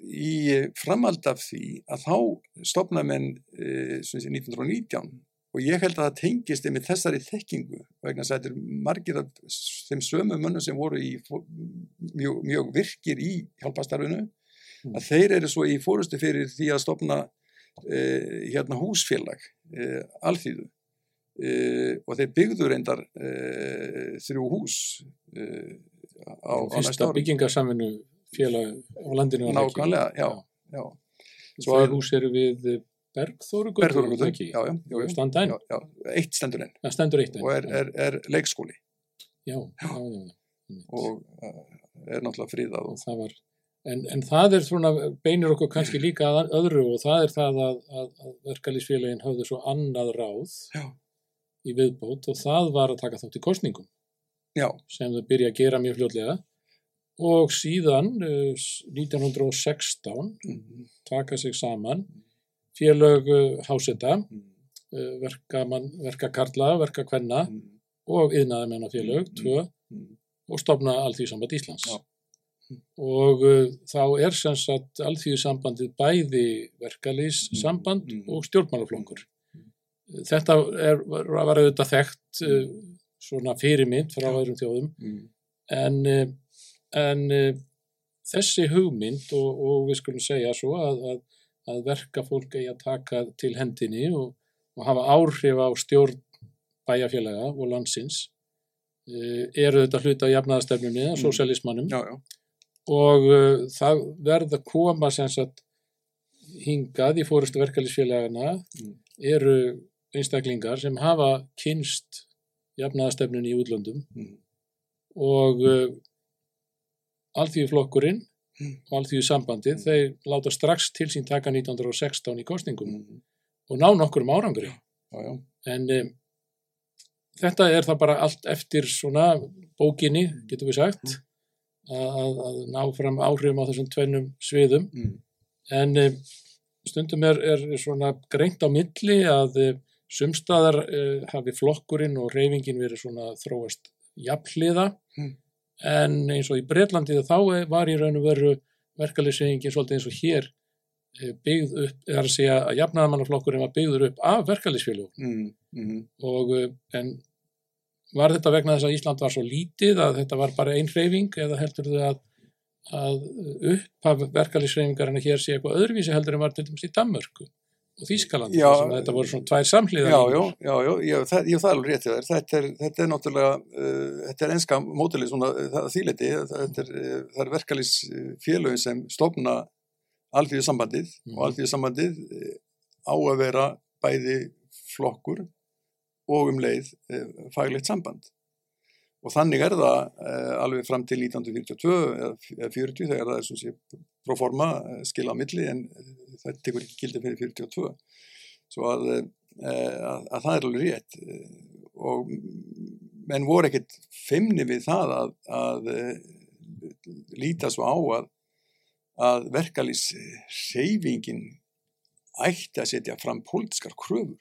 í framhald af því að þá stopna menn uh, 1919 og ég held að það tengist með þessari þekkingu vegna að þetta er margir af þeim sömu mönnum sem voru í, mjög, mjög virkir í hjálpastarfinu mm. að þeir eru svo í fórustu fyrir því að stopna hérna húsfélag alþýðu Uh, og þeir byggðu reyndar uh, þrjú hús uh, á, á næsta ári. byggingarsaminu félag á landinu nákvæmlega, já, já. Svo að hús eru við Bergþórugutu já, já, já, eitt stendur einn og er, er, er leikskóli. Já, já, já. og er náttúrulega fríðað og það var, en, en það er svona, beinir okkur kannski líka að öðru og það er það að, að, að verkalýsfélagin hafði svo annað ráð. Já. Í viðbót og það var að taka þátt í kostningum já, sem þau byrja að gera mjög fljótlega. Og síðan uh, 1916 mm, taka sig saman félög uh, háseta, mm, uh, verkamann, verkakarla, verkakvenna mm, og yðnaðamennafélög, Mm, tvö mm, og stopna Alþýðsamband Íslands. Já. Og uh, þá er sem sagt Alþýðsambandið bæði verkalýssamband mm. og stjórnmálaflokkur. Þetta er, var, auðvitað þekkt uh, svona fyrirmynd frá öðrum þjóðum. Mm, en, uh, en uh, þessi hugmynd og, og við skulum segja svo að, að, að verka fólk eigi að taka til hendinni og, og hafa áhrif á stjórn bæjarfélaga og landsins eru þetta hluta á jafnaðastefnunni, mm. sosialismannum já, já, og uh, það verða koma sem sagt hingað í fórustu verkefælisfélagana Mm. eru einstaklingar sem hafa kynst jafnaðastefnunni í útlöndum mm, og uh, alþýðuflokkurinn Mm. og alþýðusambandið, þeir láta strax til sín taka 1916 í kostningum mm, og ná nokkur um árangri. já, já, En um, þetta er það bara allt eftir svona bókinni, getum við sagt, að, að- að ná fram áhrifum á þessum tvennum sviðum. mm, En um, stundum er, er svona greint á milli að um, sumstaðar uh, hafi flokkurinn og reyfingin verið svona þróast jafnliða Mm. en eins og í Breitlandi þá var í raun og veru verkalýsingin svolítið eins og hér eh, byggð upp, eða að segja að jafnaðamannaflokkurinn var byggður upp af verkalýsfélögum mm, mm, og eh, en var þetta vegna þess að Ísland var svo lítið að þetta var bara ein hreyfing eða heldur þau að, að upphaf verkalýshreyfingarinn hér sé eitthvað öðruvísi heldur en var til dæmis í Danmörku og að þetta voru svona tvær samhliða já, já, já, já, það, já, það er alveg rétt. Þetta er, þetta er náttúrulega, uh, þetta er enska mótilið svona það þetta er, uh, það er verkalýs félögin sem stofna alþýðu sambandið Mhm. og alþýðu sambandið uh, á að vera bæði flokkur og um leið faglegt samband. Og þannig er það uh, alveg fram til 1942 eða eða 40 þegar það er sem sé proforma uh, skila á milli en uh, það tekur ekki gildi fyrir 42. Svo að, að, að það er alveg rétt og menn voru ekkit feimni við það að, að líta svo á að, að verkalýs reyfingin ætti að setja fram pólitískar kröfur.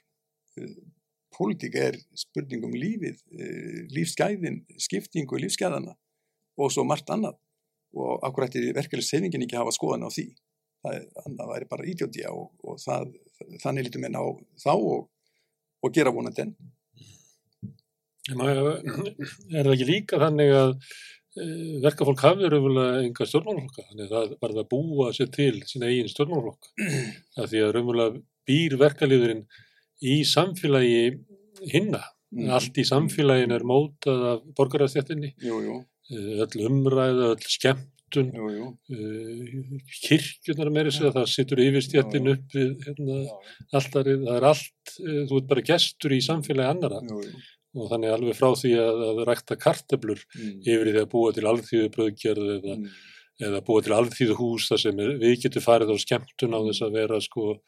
Pólitík er spurning um lífið, uh, lífsgæðin, skiptingu lífsgæðana og svo margt annað og akkur ætti verkalýs reyfingin ekki að hafa skoðan á því. Það er, væri bara ídjótía og, og það, þannig lítum við ná þá og, og gera vonandi enn. Er það ekki líka þannig að eh, verkafólk hafi raunverulega enga stjórnmálaflokka, þannig að það var það að búa sér til sína eigin stjórnmálaflokk. Það því að raunverulega býr verkalýðurinn í samfélagi hinna. Mm. Allt í samfélagin er mótað af borgarastjættinni, jú, öll umræða, öll skemmtun, jú, jú. uh, kirkjunar meiri sér að það situr yfirstjættin upp við hérna, alltarið, það er allt, uh, þú ert bara gestur í samfélagi annara jú, jú. og þannig alveg frá því að, að rækta karteblur Mm. yfir því að búa til alþýðu bröðgerð eða, Mm. eða búa til alþýðu hús þar sem er, við getum farið á skemmtun á þess að vera sko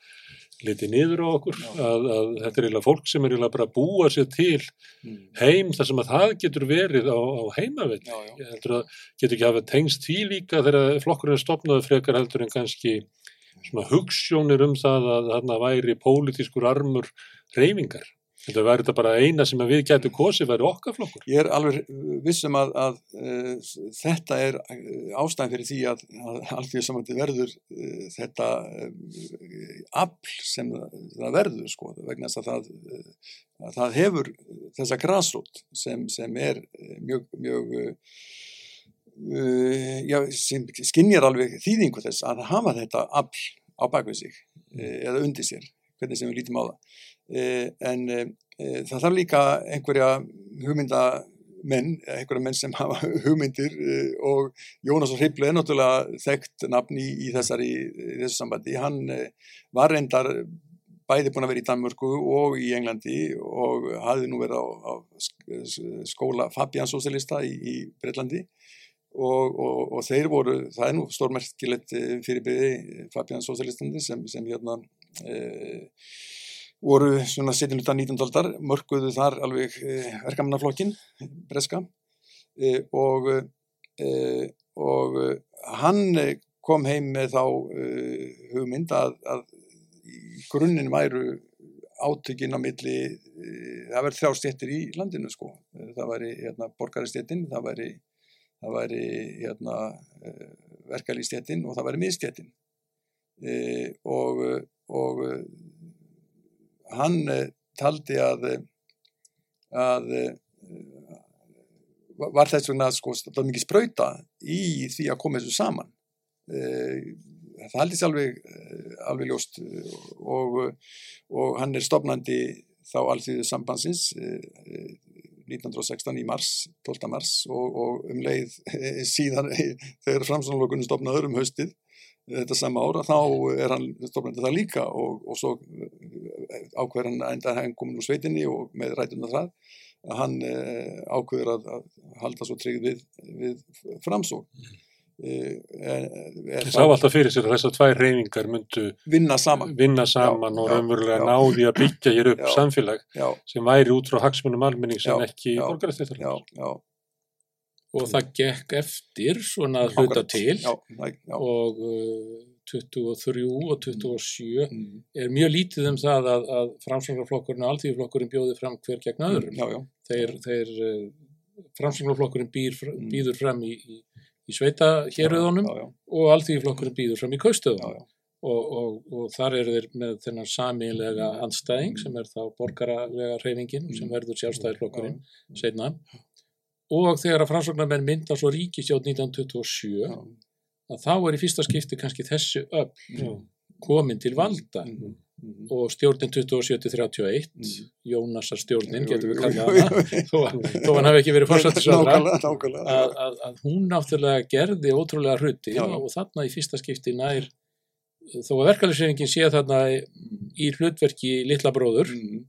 litið niður á okkur að, að þetta er eiginlega fólk sem er eiginlega bara að búa sér til Mm. heim þar sem að það getur verið á, á heimavell ég heldur að getur ekki hafa tengst því líka þegar flokkurinn er stopnaði frekar heldur en kannski svona hugssjónir um það að þarna væri pólitískur armur reyfingar. Þetta væri þetta bara eina sem við getum kosið væri okkar flokkur. Ég er alveg vissum að, að uh, þetta er uh, ástæðan fyrir því að, að alþjóðsamandi verður uh, þetta uh, afl sem það, verður sko vegna þess að að það hefur þessa grasrót sem, sem er mjög, mjög já, sem skinjar alveg þýðingu þess að hafa þetta afl á bakvið sig eða undir sér, hvernig sem við lítum á það. Uh, en uh, það þarf líka einhverja hugmyndamenn, einhverja menn sem hafa [laughs] hugmyndir uh, og Jónas og Hriblu er náttúrulega þekkt nafn í, í, þessari, í þessu sambandi. Hann var reyndar bæði búin að vera í Danmörku og í Englandi og hafði nú verið á, á skóla Fabian Socialista í, í Breitlandi og, og, og þeir voru, það er nú stórmerkilegt fyrirbyrði Fabian Socialistandi sem, sem hérna voru svona setjum utan 19. aldar, mörguðu þar alveg e, verkamannaflokkin, breska e, og og hann kom heim með þá hugmynd að, að grunninn væru átökin á milli, það verður þrjá stéttir í landinu sko, það væri hérna, borgaristéttin, það væri, væri hérna, verkalýstéttin og það væri miðstéttin e, og, og hann taldi að, að var þess vegna sko, var mikið spröyta í því að koma þessu saman það haldist alveg, alveg ljóst og, og hann er stopnandi þá allþýðu sambansins 1916 í mars, 12. mars og, og um leið síðan þegar framsvonarlokunum stopnaður um haustið þetta sama ára, þá er hann stopnandi það líka og, og svo ákveður hann enda hann komin úr sveitinni og með rætuna það að hann ákveður að, að halda svo tryggð við, við framsók Það sá alltaf fyrir sér að þessar tvær reyningar myndu vinna saman, vinna saman já, og raunverulega náði að byggja hér upp já, samfélag já. sem væri út frá hagsmunum almenning sem ekki borgarstættar. Og það gekk eftir svona hluta til. Og uh, 23 og 27 mm. er mjög lítið um það að, að framsvöngarflokkurinn og alltíðflokkurinn bjóði fram hver gegn öðrum. Þeir, þeir uh, framsvöngarflokkurinn mm. býður fram í, í í sveita héröðunum og allþýðiflokkurinn býður fram í kaustöðunum. Og, og, og þar eru þeir með þennan samílega anstæðing sem er þá borgaralega reyfingin sem verður sjálfstæðiflokkurinn setna og þegar að fransóknarmenn mynda svo ríkistjóð 1927 að þá er í fyrsta skipti kannski þessu öll komin til valda mm -hmm. Mm -hmm. og stjórnin 27-31 mm -hmm. Jónasar stjórnin getur við kallað hana [laughs] þó, hann hafi ekki verið fórsættisöðra að, að, að hún náttúrulega gerði ótrúlega hruti já, og þarna í fyrsta skipti nær þó að verkefælisreifingin sé þarna í hlutverki litla bróður mm.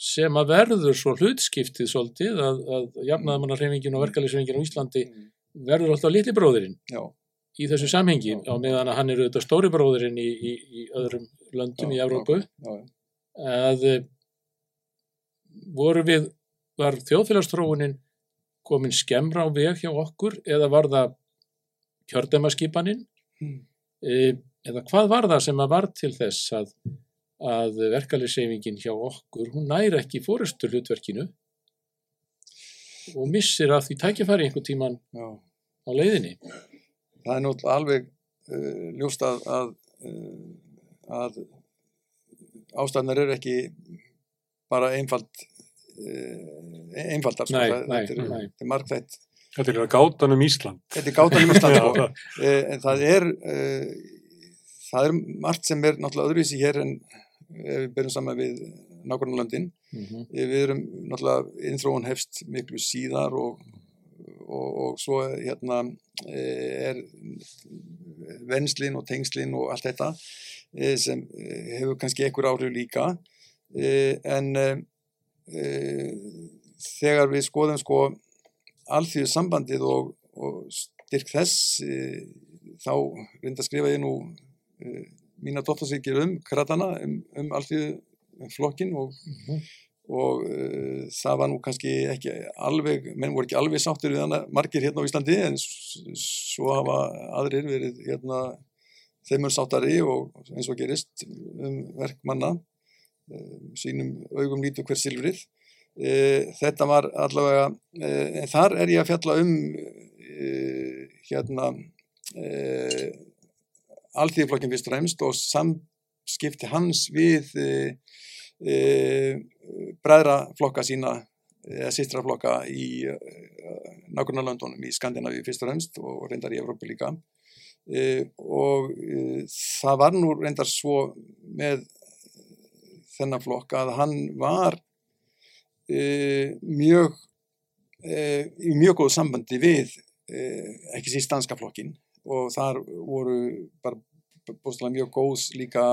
Sem að verður svo hlutskiptið svolítið að, að jafnaðamannarreifingin og verkefælisreifingin á Íslandi mm. verður alltaf litli bróðurinn já. í þessu samhengi á meðan að hann er auðvitað stóri bróðurinn í, í, í öðrum löndum já, í Evrópu. Já, já, að eh, voru við, var þjóðfélagstróunin komin skemmra á veg hjá okkur eða var það kjördemaskipaninn hmm. e, eða hvað var það sem að var til þess að, að verkefliðsefingin hjá okkur, hún næri ekki fórustu hlutverkinu og missir að því tækifæri einhver tíman á leiðinni. Það er náttúrulega alveg uh, ljóst að, að, uh, að ástæðnar eru ekki bara einfald uh, einfaldar nei, sko, nei, þetta er, er margþætt. Þetta er gátan um Ísland. Þetta er gátan um Ísland [laughs] sko. en það er það er margt sem er náttúrulega öðruvísi hér en ef við byrjum saman við nákvæmlega landin mm -hmm. við erum náttúrulega innþróun hefst miklu síðar og og, og svo hérna eh, er venslin og tengslin og allt þetta eh, sem hefur kannski einhver áhrif líka en þegar við skoðum sko alþjóðu sambandið og, og styrk þess þá reynda að skrifa ég nú mína dóttarsvíkir um kratana um, um alþjóðu flokkin og mm -hmm og uh, það var nú kannski ekki alveg, menn voru ekki alveg sáttur við hana margir hérna á Íslandi en svo hafa aðrir verið hérna þeimur sáttari og eins og gerist um verkmanna uh, sínum augum lítu hver silfrið. Uh, þetta var allavega en þar er ég að fjalla um hérna alþýðflokkin fyrst ræmst og samskipti hans við e, bræðraflokka sína eða sýstraflokka í e, nákvæmlega í Skandinavíu fyrst og fremst og reyndar í Evrópu líka. E, og e, það var nú reyndar svo með þennan flokka að hann var e, mjög e, í mjög góð sambandi við ekki síst danska flokkin og þar voru bara búinlega mjög góð líka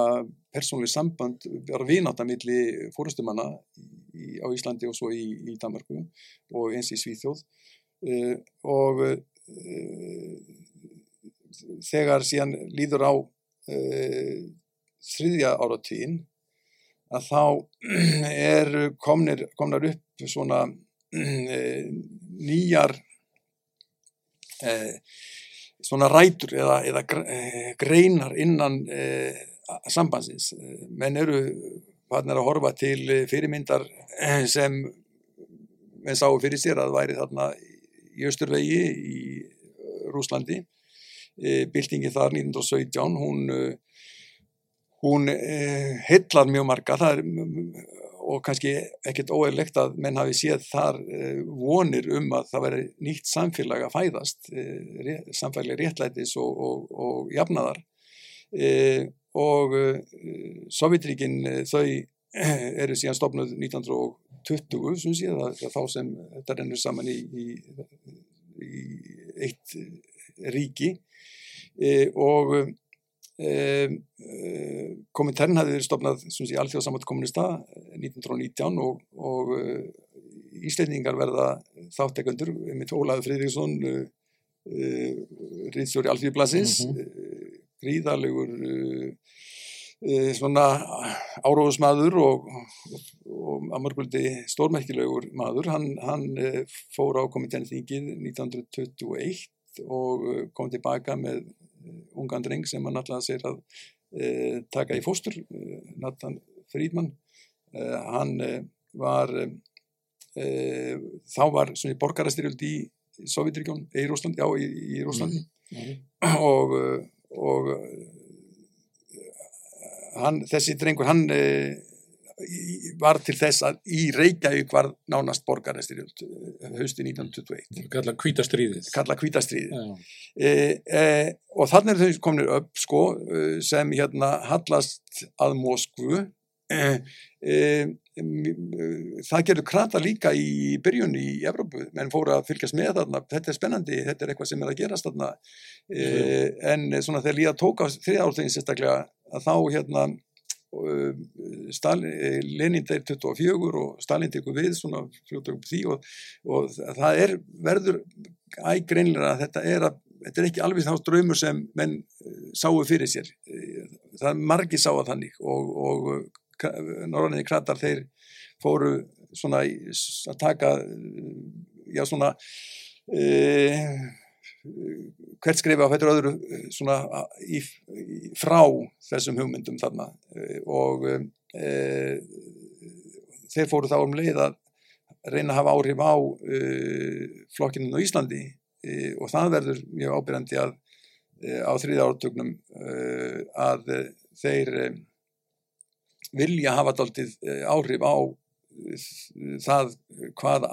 persónlega samband, vera vinátt að milli fórustumanna á Íslandi og svo í, í Danmarku og eins í Svíþjóð. Uh, og uh, þegar síðan líður á uh, þriðja áratvín að þá [clears throat] er komnir, komnar upp svona [clears throat] nýjar svona rætur eða, eða greinar innan sambandsins. Menn eru hann er að horfa til fyrirmyndar sem menn sáu fyrir sér að væri þarna í Östurvegi í Rúslandi. Bildingi þar 1917, hún, hún hillar mjög marga það er og kannski ekkert óeirlegt að menn hafi séð þar vonir um að það veri nýtt samfélag að fæðast, samfélagi réttlætis og, og, og jafnaðar. Og Sovjetríkin þau eru síðan stopnud 1920 sem sé það er þá sem þetta rennur saman í, í, í eitt ríki. Og Um, uh, Komintern hafði verið stopnað í alþjóðsamátt kommunista 1919 og, og uh, Íslendingar verða þáttekundur með Ólaður Fridriksson uh, Ríðstjóri Alþjóðblasins mm -hmm. gríðalegur svona áróðusmaður og, og, og að mörguldi stórmerkilegur maður hann, hann fór á Kominternþingið 1921 og kom tilbaka með ungan dreng sem hann alltaf sér að e, taka í fóstur, e, Nathan Friedman. E, hann var, þá var svona borgarastyrjöld í Sovjetríkjón, í Rúslandi, já, í, í Rúslandi mm -hmm. og, og hann, þessi drengur, hann var til þess að í Reykjavík var nánast borgarestyrjöld hausti 1921 Kalla kvítastriðið Kalla kvítastriðið e, e, og þannig er þau kominir upp sko sem hérna hallast að Moskvu. E, það gerur krata líka í byrjun í Evrópu, menn fóru að fylgjast með þarna, þetta er spennandi, þetta er eitthvað sem er að gerast þarna. En svona þegar líða tók á þriðárþegin sérstaklega að þá hérna Lenin deyr 24 og Stalin tekur við svona fljóta upp því og, og það er verður ægreinlega að þetta er að þetta er ekki alveg þá ströymur sem menn sáu fyrir sér. Það er margi sá að þannig og, og norðanir kratar þeir fóru svona að taka já svona eða hvert skrifa á hættur öðru svona í, í, frá þessum hugmyndum þarna. Og e, þeir fóru þá um leið að reyna að hafa áhrif á e, flokkinu á Íslandi. E, og það verður mjög ábyrjandi að á þrýða ártögnum að þeir vilja hafa daldið áhrif á það hvað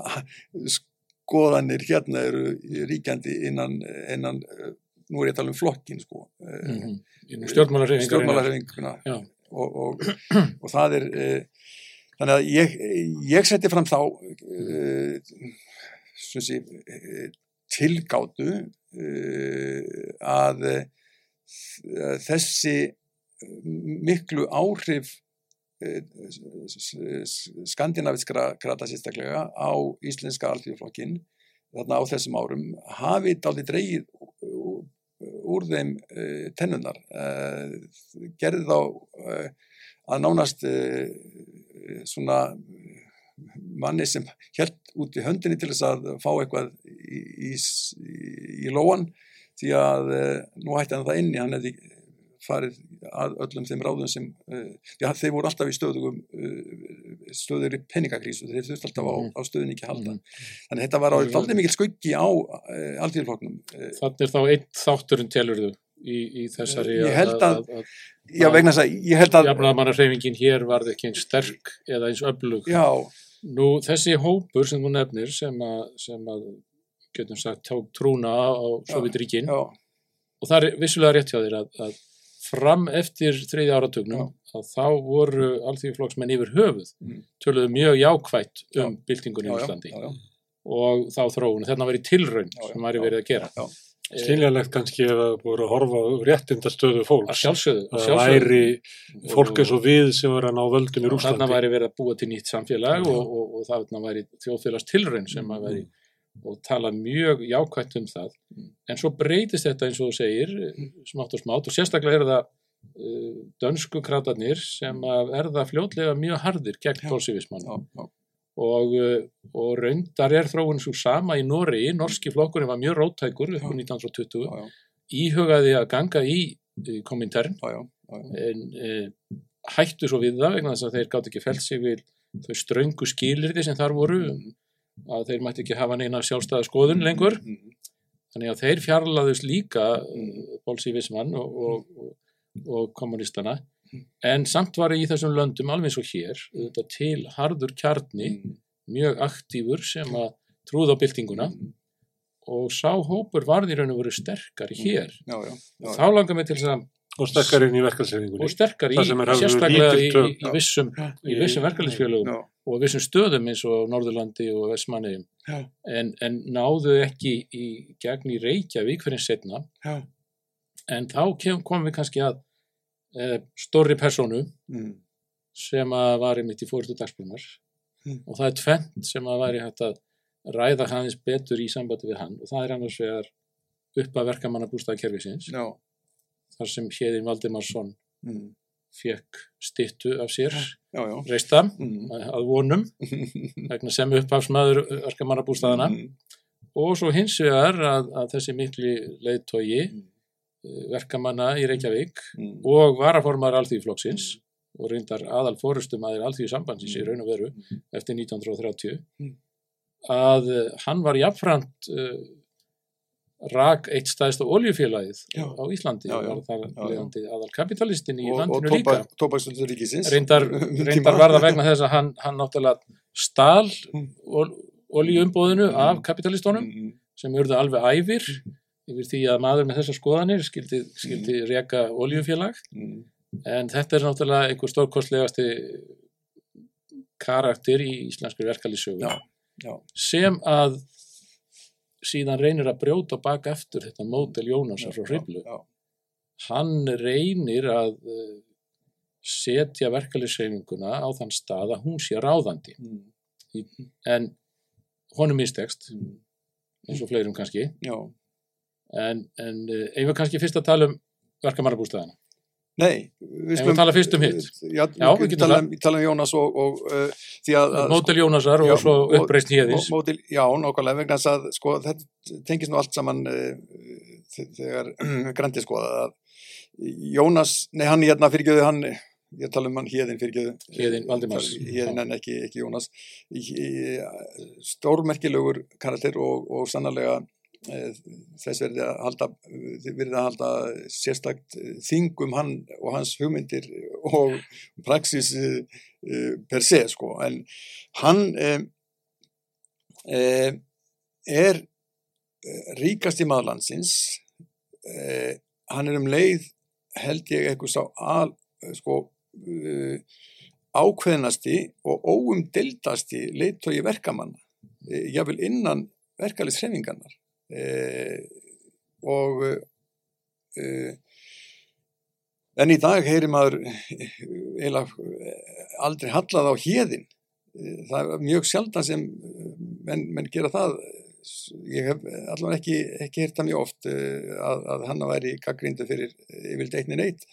skoðanir hérna eru ríkjandi innan, innan nú er ég að tala um flokkin sko mm -hmm. stjórnmálarhefinguna og, og, og það er e, þannig að ég, ég seti fram þá e, sé, e, tilgátu að þessi miklu áhrif skandinaviskra krata sérstaklega á íslenska alþjóðflokkin þarna á þessum árum hafi daldi dreyið úr þeim uh, tennunar uh, gerði þá að nánast svona manni sem held út í höndinni til þess að fá eitthvað í, í, í lóan því að nú hætti hann það inni, hann hefði farið að öllum þeim ráðum sem uh, já, þeir voru alltaf í stöðugum uh, stöður í penningakrísu þeir þurfti alltaf á, mhm. á stöðun ekki halda mm. þannig að þetta var aldrei mikil skuggi á uh, alltíðurflokknum Þannig er þá einn þátturinn telurðu í, í þessari ég held að, að, að, já, vegna þess að ég held að jafnarmannarreifingin hér varði ekki eins sterk eða eins öflug já. nú þessi hópur sem þú nefnir sem að, sem að getum sagt tók trúna á Sovjetríkin og það er vissulega rétt hjá þér að fram eftir þriðja áratugnum að þá voru alþjóðflokksmenn yfir höfuð mm. töluðu mjög jákvægt um byltingunni í Íslandi og þá þróun, þetta var í tilraun sem væri verið að gera Skiljanlegt kannski ef það voru að horfa á réttindastöðu að fólks. sjálfsögðu, að Það sjálfsögðu. væri fólk eins og við sem var að ná völdum í Rúslandi. væri verið að búa til nýtt samfélag Já. og, og, og þarna væri þjóðfélags tilraun sem að væri og tala mjög jákvætt um það. En svo breytist þetta eins og þú segir smátt og smátt og sérstaklega er það uh, dönsku kratarnir sem að verða fljótlega mjög harðir gegn bolsífismann og, uh, og raundar er þróun svo sama í Noregi, norski flokkurinn var mjög róttækur upp á Já. 1920 já, já, íhugaði að ganga í, í komintern en e, hættu svo við það vegna þess að þeir gátt ekki felt sig við þau ströngu skilirði sem þar voru að þeir mætti ekki hafa neina sjálfstæða skoðun lengur. Mhm. þannig að þeir fjarlaðust líka uh, Bolsívismann og, og, og, og kommunistana en samt var í þessum löndum alveg eins og hér þetta til harður kjarni Mhm. mjög aktífur sem að trúða á byltinguna. Mhm. og sá hópur varði raun og veru sterkari hér. Já, já, já, þá langar mig til þess að Og sterkar inn í verkalsreifingunni. og er í, sérstaklega í, í, í vissum, í vissum verkefliðsfélögum já, og vissum stöðum eins og Norðurlandi og Vestmannegjum já, en, en náðu ekki í gegn í Reykjavík fyrir setna já, en þá kem, komum við kannski að e, stórri personu mm, sem að var einmitt í fórstu dagsbrunar Mm. og það er tvent sem að væri hægt að ræða hans betur í sambandi við hann. Og það er annars vegar upp að verkamannabústaðkerfisins já, þar sem Hjeðin Valdimarsson mm, fekk styttu af sér já, já, reista mm, að vonum [laughs] vegna sem upphafsmaður verkamannabústaðana mm, og svo hins vegar að, að þessi mikli leiðtogi Mm. verkamanna í Reykjavík mm, og varaformar alþýðflokksins og reyndar aðal fórustum aðeir alþýðsambandsins í raun og veru eftir 1930 Mm. að eh, hann var jafnframt uh, rak eitt stæðsta oljufélagið Já. á Íslandi Já, og já. var já. leiðandi aðal kapitalistin í og, og landinu líka tóbak, tóbaksöldur ríkisins reyndar, [laughs] reyndar var það vegna þess að hann, hann náttúrulega stál Mm. oljeumbóðinu Mm. af kapitalistónum mm, sem urðu alveg æfir yfir því að maður með þessar skoðanir skildi, skildi reka oljufélag mm, en þetta er náttúrulega einhver stórkostlegasti karakter í íslenskri já. sem að síðan reynir að brjóta bak eftir þetta mótel Jónasar frá Hriblu. Hann reynir að eh, setja verkalýsreifinguna á þann stað að hún sé ráðandi. Mm, en honum mistekst mm, eins og fleirum kannski. Já. en, en eh, eigum við kannski fyrst að tala um verkamannabústæðana Nei, við að tala fyrst um hitt? Já, Já, við getum tala, um, tala um Jónas og, og uh, því að, mótel Jónasar Já, og svo og- uppreist héðis Mó- Mótil, já, nákvæmlega, vegna þess að sko, þetta tengist nú allt saman uh, þegar [clears throat] grandi skoða að Jónas, nei hann hérna fyrirgjöðu hann, ég tala um hann Hjeðin fyrirgjöðu. Héðinn Valdimars. Hjeðin en ekki, ekki Jónas. Stórmerkilegur karakter og, og sannarlega uh, þess verði að halda, verði að halda sérstakt eh, þing um hann og hans hugmyndir og praxis uh, per se sko, en hann eh, er eh, ríkasti maðurlandsins eh, hann er um leið held ég eitthvað sá al, eh, sko, eh, ákveðnasti og óumdeldasti leiðtói verkamanna eh, jáfnvel innan verkalisreifingarnar eh, og eh, en í dag heyri maður eh, eh, aldrei hallað á hérðin það er mjög sjaldan sem eh, menn, menn gera það. Ég hef allavega ekki, ekki heyrt það mjög oft eh, að, að hann væri gaggrindu fyrir yfirleitt einni neitt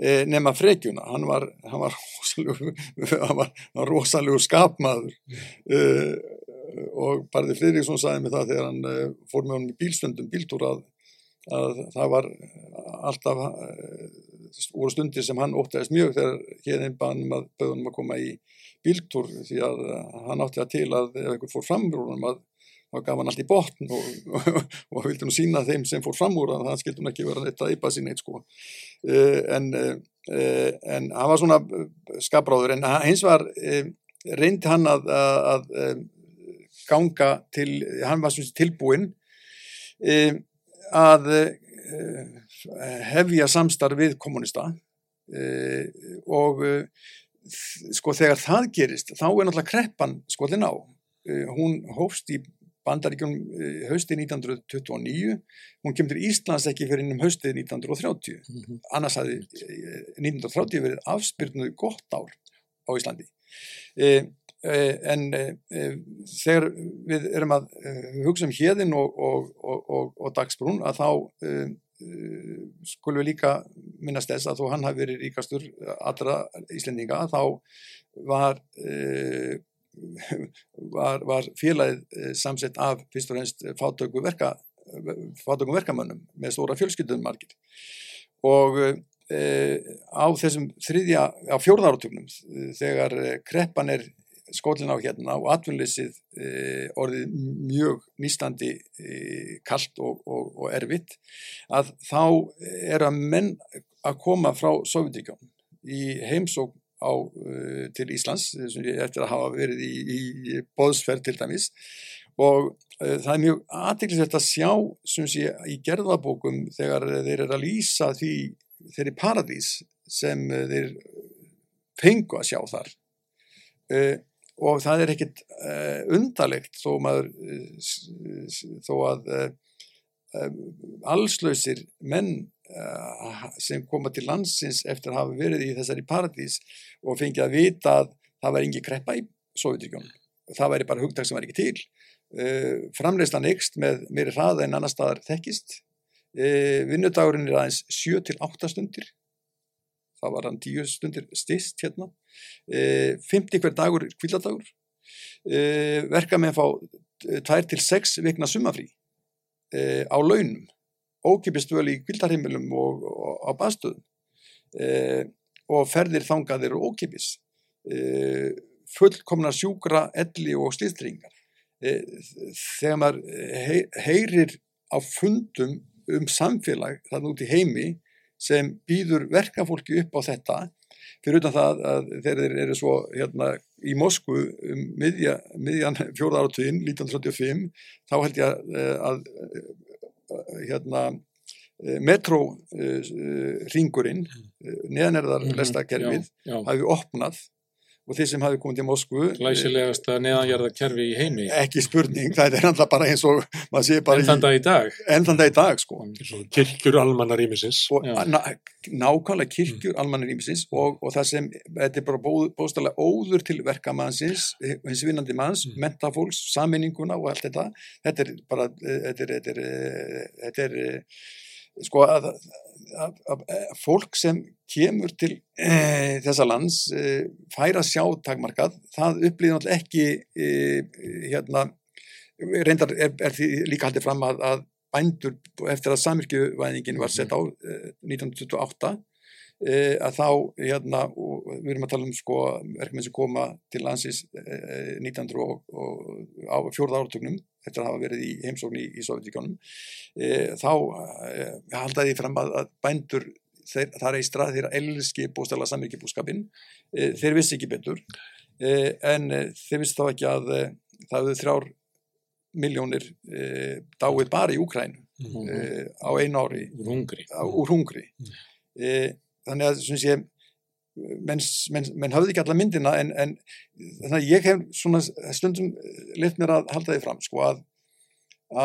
eh, nema frekjuna, hann var var [laughs] rosalegu skapmaður og Barði Friðriksson sagði mig það þegar hann uh, fór með honum í bílstundum, bíltúr að, að það var alltaf uh, voru stundir sem hann óttaðist mjög þegar hérðin banum að bauðunum að koma í bíltúr því að hann átti það til að ef einhver fór fram úr honum að þá gaf hann allt í botn og, og, [laughs] og vildi nú sína þeim sem fór fram úr að það skildi hún ekki vera neitt að ypa sín eitt sko. En, en hann var svona skapráður. En hins var reyndi hann að, að, að ganga til, hann var svona tilbúinn að hefja samstarf við kommunista og sko þegar það gerist þá er náttúrulega kreppan skoðin á hún hófst í bandaríkjum haustið 1929, hún kemur til Íslands ekki fyrir innum haustið 1930, mm -hmm. annars hafði 1930 verið afspyrnuð gott ár á Íslandi. E, e, en e, þegar við erum að hugsa um hérðin og, og, og, og dagsbrún að þá skulum við líka minnast þess að þó hann hafi verið ríkastur allra Íslendinga þá var [laughs] var, var félagið samsett af fyrst og reynst fátöku verka fátökum verkamönnum með stóra fjölskyldum margir. Og á þessum þriðja, á fjórðáratögnum þegar kreppan er skólinn á hérna og atvinnleysið e, orðið mjög nýstandi e, kallt og, og, og erfitt að þá er að menn að koma frá Sovjetíkjón í heimsók á, uh, til Íslands eftir að hafa verið í, í, í bóðsferð til dæmis. Og það er mjög aðeinsvægt að sjá sé, í gerðabókum þegar þeir eru að lýsa því þeirri paradís sem þeir fengu að sjá þar. Uh, og það er ekkit uh, undarlegt þó, maður, uh, þó að uh, allslausir menn sem koma til landsins eftir að hafa verið í þessari paradís og fengið að vita að það var engi kreppa í Sovjetrygjónum. Það væri bara hugtak sem var ekki til. Framleyslan ykst með meiri hraða en annar staðar þekkist. Vinnudagurinn er aðeins 7-8 stundir. Það var hann? 10 stundir stist hérna. 50 hver dagur kvilladagur. Verka með að fá 2-6 vikna sumafrí á launum. Ókipist völ í kvildarheimilum og, og á baðstöðum. Og ferðir þangaðir og ókipis fullkomna sjúkra, elli og slýstringar þegar maður heyrir á fundum um samfélag þannig út í heimi sem býður verkafólki upp á þetta fyrir utan það að þeir eru svo hérna í Moskvu um miðja, miðjan fjóða áratugin 1935 þá held ég að, að hérna metróringurinn neðanerðar lestakerfið hafi opnað og þeir sem hafi komið til Moskvu Glæsilegast að neðanjarða kerfi í heimi. Ekki spurning, það er ennþá bara eins og enn þann dag í dag. Enn þann dag í dag sko. Kirkjur og ná, nákvæmlega kirkjur mm. almannar ímisins og, og það sem, þetta er bara bóð, bóðstæðlega óður til verkamannsins hins vinnandi manns, mm. mentafólks sammenninguna og allt þetta. Þetta er bara þetta er, þetta er, þetta er sko að, að, að, að fólk sem kemur til e, þessa lands e, færa sjá takmarkað, það upplýði náttúrulega ekki e, hérna, reyndar er, er því líka haldið fram að bændur eftir að samirkjuvæðingin var sett á 1928 E, að þá, hérna, við erum að tala um sko verkefni sem koma til landsins e, 1900 og, og á fjórða áratugnum eftir að hafa verið í heimsókn í, í Sovjetíkjónum e, þá e, haldaði fram að, að bændur þeir, það er í strað þeirra elski bústæla samvirkibúskapin e, þeir vissi ekki betur. En þeir vissi þá ekki að það hefur þrjár miljónir dáið bara í Úkrænu mm -hmm. á einu ári úr hungri, á, úr hungri. Mm þannig að sé, menn, menn, menn hafði ekki alla myndina en, en þannig að ég hef svona stundum lit mér að halda því fram sko að,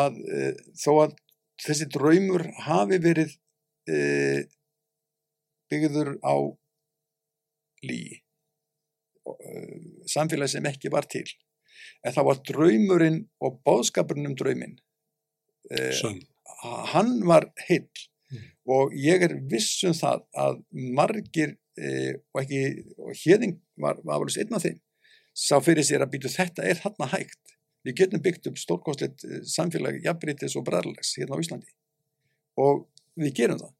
að e, þó að þessi draumur hafi verið e, byggður á lí e, samfélagi sem ekki var til en það var draumurinn og bóðskapurinn um drauminn hann var heill. Og ég er vissum það að margir e, og ekki, og hérðing var afalus einn af þeim, sá fyrir sér að býtu þetta er þarna hægt. Við getum byggt upp stórkosleitt e, samfélag jafnbrytis og bræðarlegs hérna á Íslandi. Og við gerum það.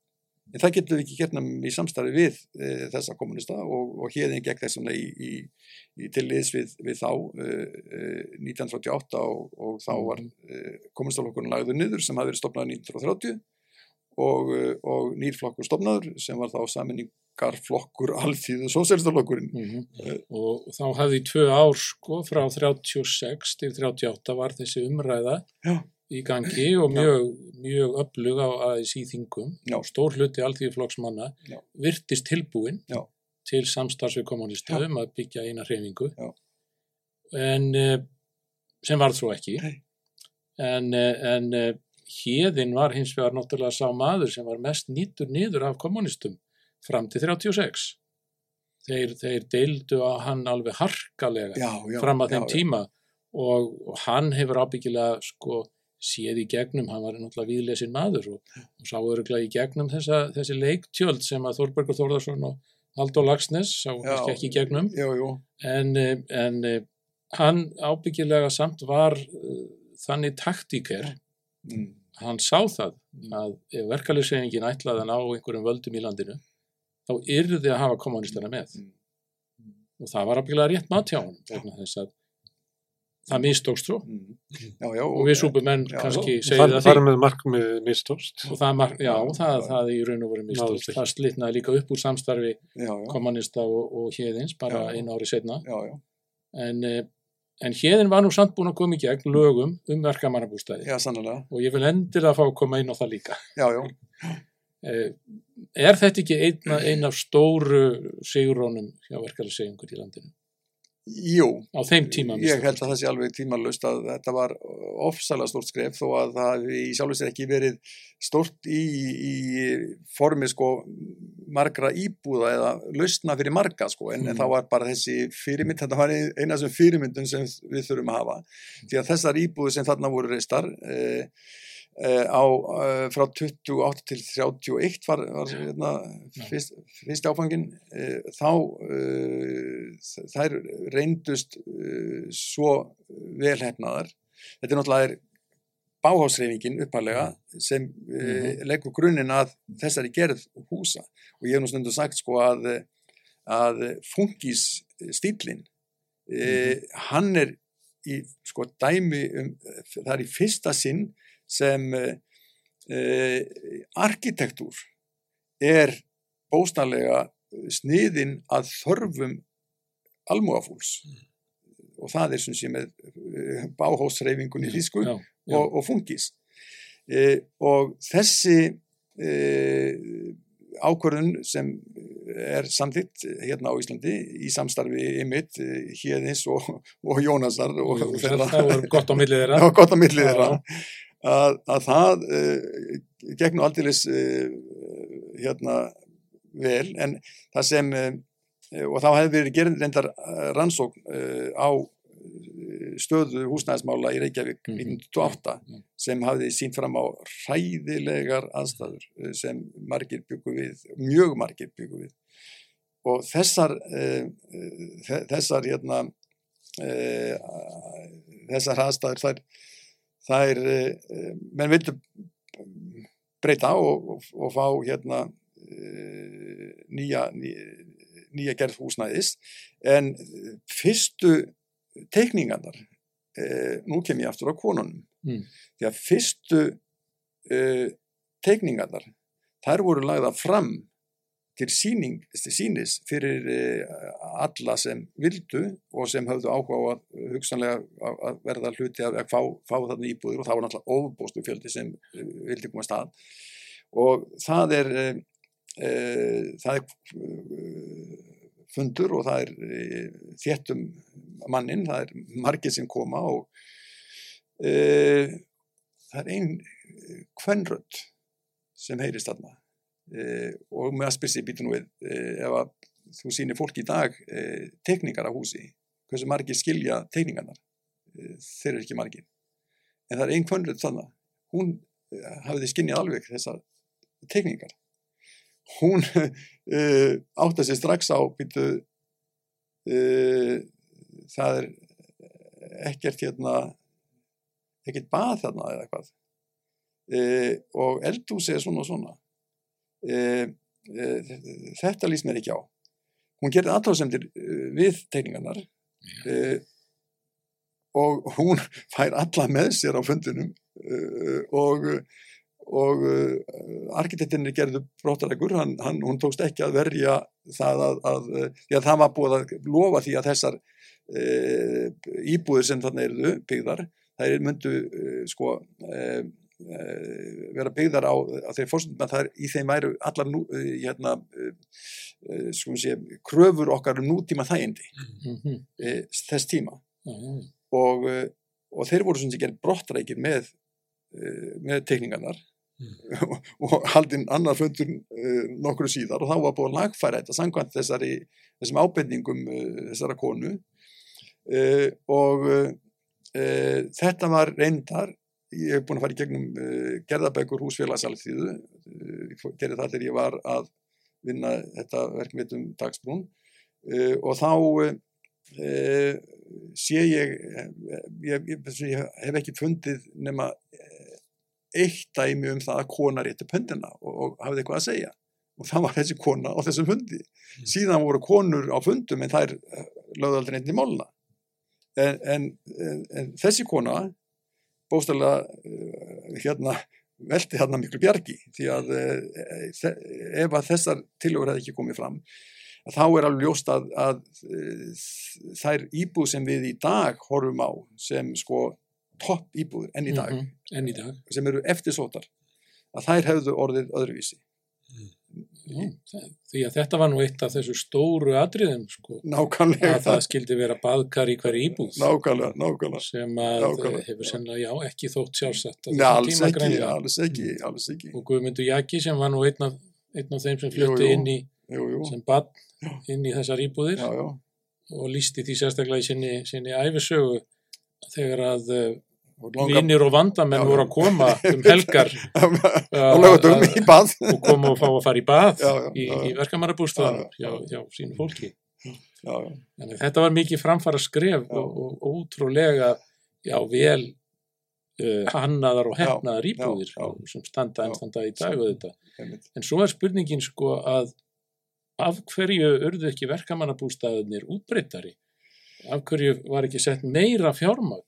En það getum við ekki gernum í samstarfi við e, þessa kommunista og, og hérðin gegn þessum í, í, í til liðs við, við þá e, 1938 og, og þá var e, kommunistaflokkurinn lagður niður sem hafi verið stopnað 1930 og, eh, og nýrflokkur stopnaður sem var þá saminningarflokkur alþýðu sósélstaflokkurinn mm -hmm. og þá hafði tvö ár sko frá 36 til 38 var þessi umræða Já. í gangi og mjög, mjög öflug á aðeins í þingum. Stór hluti alþýðuflokksmanna virtist tilbúin Já. til samstarfsvið kommunistöðum að byggja eina hreifingu en eh, sem var þró ekki. Nei. En, en hérðin var hins vegar náttúrulega sá maður sem var mest nýttur niður af kommunistum fram til 36 þeir, þeir deildu að hann alveg harkalega já, já, fram að þeim já, tíma og, og hann hefur ábyggilega sko séð í gegnum, hann var náttúrulega viðlesin maður og, og sá öruglega í gegnum þessa, þessi leiktjöld sem að Þorbergur Þórðarsson og Haldur Lagsnes sá kannski ekki í gegnum. Já, já. en, en hann ábyggilega samt var uh, þannig taktíker. Mm. Hann sá það að ef verkefliðsreyningin ætlaði að ná einhverjum völdum í landinu þá yrði að hafa kommunistana með Mm. og það var ábyggilega rétt mat hjá hann vegna þess að það mistókst svo Mm. Já, já, og við súpumenn kannski Og segið þar, að með markmið mistóst. og það, mar- já, það, Já. það í raun og Náðist mistókst ekki. það slitnaði líka upp úr samstarfi já, já, kommunista og, og hérðins bara Já. einu ári setna já, já, en, eh, en hérðin var nú samt búin að koma í gegn lögum um verkamannabústæði já, sannlega, og ég vil endilega fá að koma inn á það líka. Já, já, Eh, Er þetta ekki einn ein af stóru sigurónum hjá verkefæli segjungur í landinu? Jú, Á þeim tíma ég held að það sé alveg tímalust að þetta var ofsalega stórt skref þó að það í sjálfur sér ekki verið stórt í, í formi sko margra íbúða eða lausna fyrir marga sko. En, Mm. en það var bara þessi fyrirmynd, þetta var eina af þessum fyrirmyndum sem við þurfum að hafa. Því að þessar íbúðu sem þarna voru reistar eh, á eh, frá 28 til 31 var, var hérna, fyrst, fyrst áfangin eh, þá eh, þær reyndust uh, svo velhefnaðar. Þetta er náttúrulega báhásreifingin uppalega sem uh, Mhm. leggur grunninn að þessari gerð húsa. Og ég hef nú stundum sagt sko að, að fungis stílinn uh, hann er í sko dæmi um, það er í fyrsta sinn sem uh, uh, arkitektúr er bóstanlega sniðin að þörfum almúafúls og það er sem sé með uh, báhásreifingun í já. og, og fungis e, og þessi e, ákvörðun sem er samþitt hérna á Íslandi í samstarfi ymitt hérðins og, og Jónasar og Jú, það það var gott á millið þeirra. [laughs] að, að það uh, gegn og aldeilis uh, hérna vel en það sem uh, og þá hefði verið gerð reyndar eh, rannsókn á eh, stöðu húsnæðismála í Reykjavík Mhm. 1928 Mhm. sem hafði sínt fram á hræðilegar aðstæður eh, sem margir byggu við, mjög margir byggu við og þessar þessar hérna þessar aðstæður þær, þær uh, menn vildu breyta og, og, og fá hérna uh, nýja, nýja gerð húsnæðis en fyrstu teikningarnar eh, nú kem ég aftur á konunum Mm. því að fyrstu eh, teikningarnar þær voru lagða fram til síning, sínis fyrir eh, alla sem vildu og sem höfðu áhuga á að hugsanlega að, verða hluti að, fá, fá þarna íbúður og það var náttúrulega ofbóstu fjöldi sem eh, vildi koma að. Stað og það er eh, eh, það er eh, fundur og það er eh, þéttum mannin, það er margir sem koma og eh, það er ein kvennrödd sem heyrist þarna. eh, og með að spyrsi býtu nú við eh, ef að þú sýnir fólk í dag eh, tekningar af húsi hversu margir skilja tekningarnar eh, þeir eru ekki margir. En það er ein kvennrödd þarna. Hún eh, hafiði skinnið alveg þessar tekningar hún [laughs] átti sig strax á býtu það er ekkert hérna ekkert bað þarna eða eitthvað. Og eldhúsi er svona og svona uh, uh, þetta líst mér ekki á. Hún gerði aðtáðsendir uh, við teikningarnar. Uh, og hún [laughs] fær alla með sér á fundinum. Uh, og og uh, arkitektinni gerðu brottarækur, hann, hann, hún tókst ekki að verja það að, að, að það var búið að lofa því að þessar íbúðir sem þarna eru byggðar, þær myndu sko vera byggðar á, á þeir fórstundum að þær í þeim væru allar nú, uh, hérna, uh, sko sé, kröfur okkar um nútíma þægindi Mhm. uh, þess tíma já, já. og, og þeir voru svona sem gerð brottrækir með, með tekningarnar Mm. [laughs] og haldinn annar fundur nokkru síðar og þá var búið að lagfæra þetta samkvæmt þessari, þessum ábendingum þessara konu uh, og uh, þetta var reyndar ég hef búin að fara í gegnum uh, gerðabækur húsfélagsalþýðu uh, gerði það þegar ég var að vinna þetta verkmyndum dagsbrún. Uh, og þá sé ég ég, ég ég hef ekki fundið nema eh, eitt dæmi um það að kona rétti pöndina og, og hafði eitthvað að segja. Og það var þessi kona á þessum fundi. Síðan voru konur á fundum en þær eh, lögðu aldrei neitt í máluna en, en, en, en þessi kona bóstæðlega uh, hérna velti hérna miklu bjargi því að uh, ef að þessar tilögur hefði ekki komið fram þá er alveg ljóst að, að þær íbúð sem við í dag horfum á sem sko topp íbúður enn í dag Mhm, enn í dag. sem eru eftirsótar að þær hefðu orðið öðruvísi Það- því að þetta var nú eitt af þessu stóru atriðum sko, nákvæmlega. að það skildi vera baðkar í hverju íbúð. Nákvæmlega, nákvæmlega. Sem að Nákvæmlega. hefur sennilega, já, ekki þótt sjálfsagt á Nei, alls ekki, alls ekki, alls ekki. Og Guðmundur Jaki sem var nú einn af, einn af þeim sem jú. inn í jú, jú, sem bann inn í þessar íbúðir já, já. og lísti því sérstaklega í sinni, sinni æfisögu þegar að og langa vinnir og vandamenn voru að koma um [laughs] helgar. Lögutum að- í bað. og koma og fá að fara í bað Já, já, í, í verkamannabústaðan Já, hjá, já. hjá sínu fólki. já, þetta var mikið framfara skref og, og ótrúlega já, vel uh, hannaðar og hefnaðar íbúðir sem standa enn standa í dag og þetta. En svo er spurningin sko að af hverju urðu ekki verkamannabústaðunir útbreyttari? Af hverju var ekki sett meira fjármagn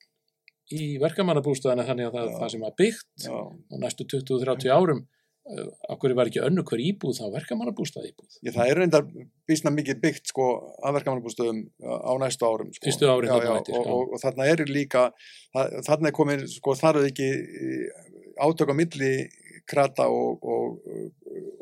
í verkamannabústaðana þannig að það, Já. það sem var byggt já, á næstu 20-30 árum uh, af hverju var ekki önnu hver íbúð þá verkamannabústað íbúð? Ég, það er reyndar býsna mikið byggt sko að verkamannabústöðum á næstu árum sko. Árin já, já, og, já. og, og þarna er líka það, þarna er komin sko þar er ekki átök á milli krata og, og,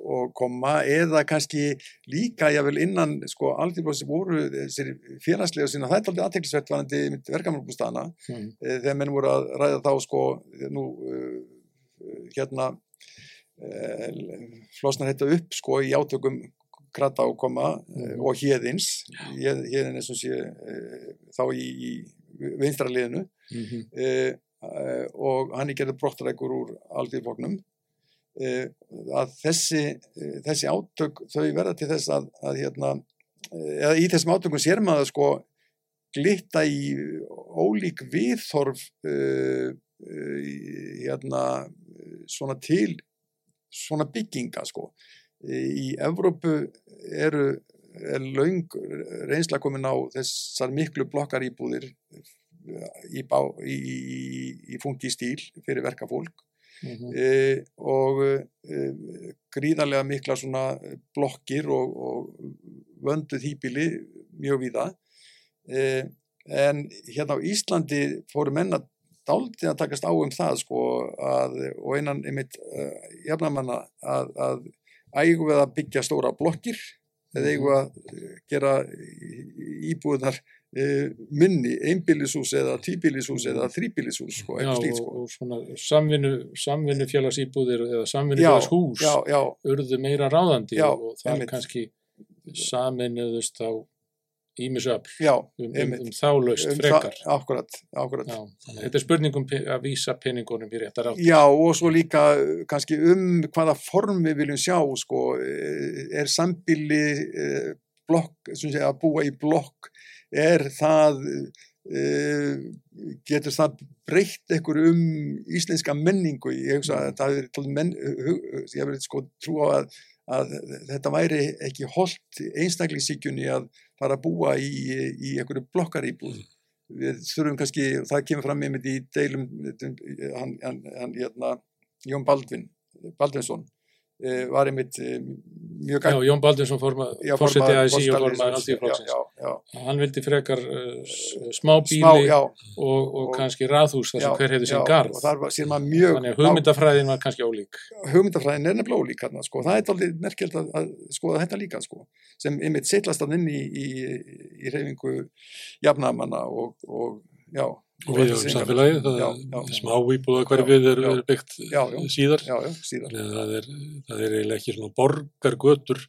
og koma eða kannski líka jável innan sko alþjóðblóðs sem voru þessir félagslega sína það er aldrei aðteklisvert varandi verkamannabústaðana Hmm. eh, þegar menn voru að ræða þá sko nú uh, hérna flosnar þetta upp sko í átökum krata og koma Mhm. og hérðins hérðin er sem sé þá í, í vinstra liðinu Mm -hmm. uh, og hann er gerður brottrækur úr aldýrfóknum uh, að þessi, uh, þessi átök þau verða til þess að, að hérna, uh, eða í þessum átökum sér maður sko glitta í ólík viðþorf uh, uh, hérna svona til svona bygginga sko. Í Evrópu eru er laung reynsla komin á þessar miklu blokkar íbúðir í, í, í, í fungi stíl fyrir verkafólk Mm -hmm. e, og e, gríðarlega mikla svona blokkir og, og vönduð hýpili mjög víða e, en hérna á Íslandi fóru menna dálítið að takast á um það sko að, og einan einmitt uh, jafnamanna að, að ægum við að byggja stóra blokkir eða eigum við að eh, gera íbúðunar uh, minni, einbýlishús eða tvíbýlishús eða þríbýlishús sko, eitthvað sko. og svona samvinnu, samvinnu félagsýbúðir eða samvinnu já, urðu meira ráðandi Já, og það einmitt. kannski saminuðust á ímisöfl um, um, um þálaust Um frekar. það- Akkurat, akkurat. Já, þetta er spurning um pe- að vísa peningunum í réttar átt. Já, og svo líka uh, kannski um hvaða form við viljum sjá, sko, eh, er sambíli eh, blokk, sé að búa í blokk, er það, uh, getur það breytt ekkur um íslenska menningu, ég hug, ég verið sko trú á að, að þetta væri ekki holdt einstaklingsíkjunni að fara að búa í, í einhverju blokkaríbúð. Við þurfum kannski, það kemur fram með í deilum, hann, hann, hann hérna, Jón Baldvin, Baldvinsson, var einmitt eh, mjög Já, Jón Baldinsson Já, fórseti formaður- ASI og formaður já. Hann vildi frekar uh, s- smábíli Smá, og, og, kannski raðhús þar sem hver hefði sinn garð. Þannig að hugmyndafræðin var kannski ólík. hugmyndafræðin er nefnilega ólík hérna, sko. það er alveg merkjöld að, að skoða þetta líka sko. sem einmitt seitlast hann inn í, í, í reyfingu jafnamanna og, og já, við erum samfélagið, það Já, er já. smá íbúða hverfið er, er byggt Já, já. síðar. Já, já, síðar. Að það er, það er eiginlega ekki svona borgargötur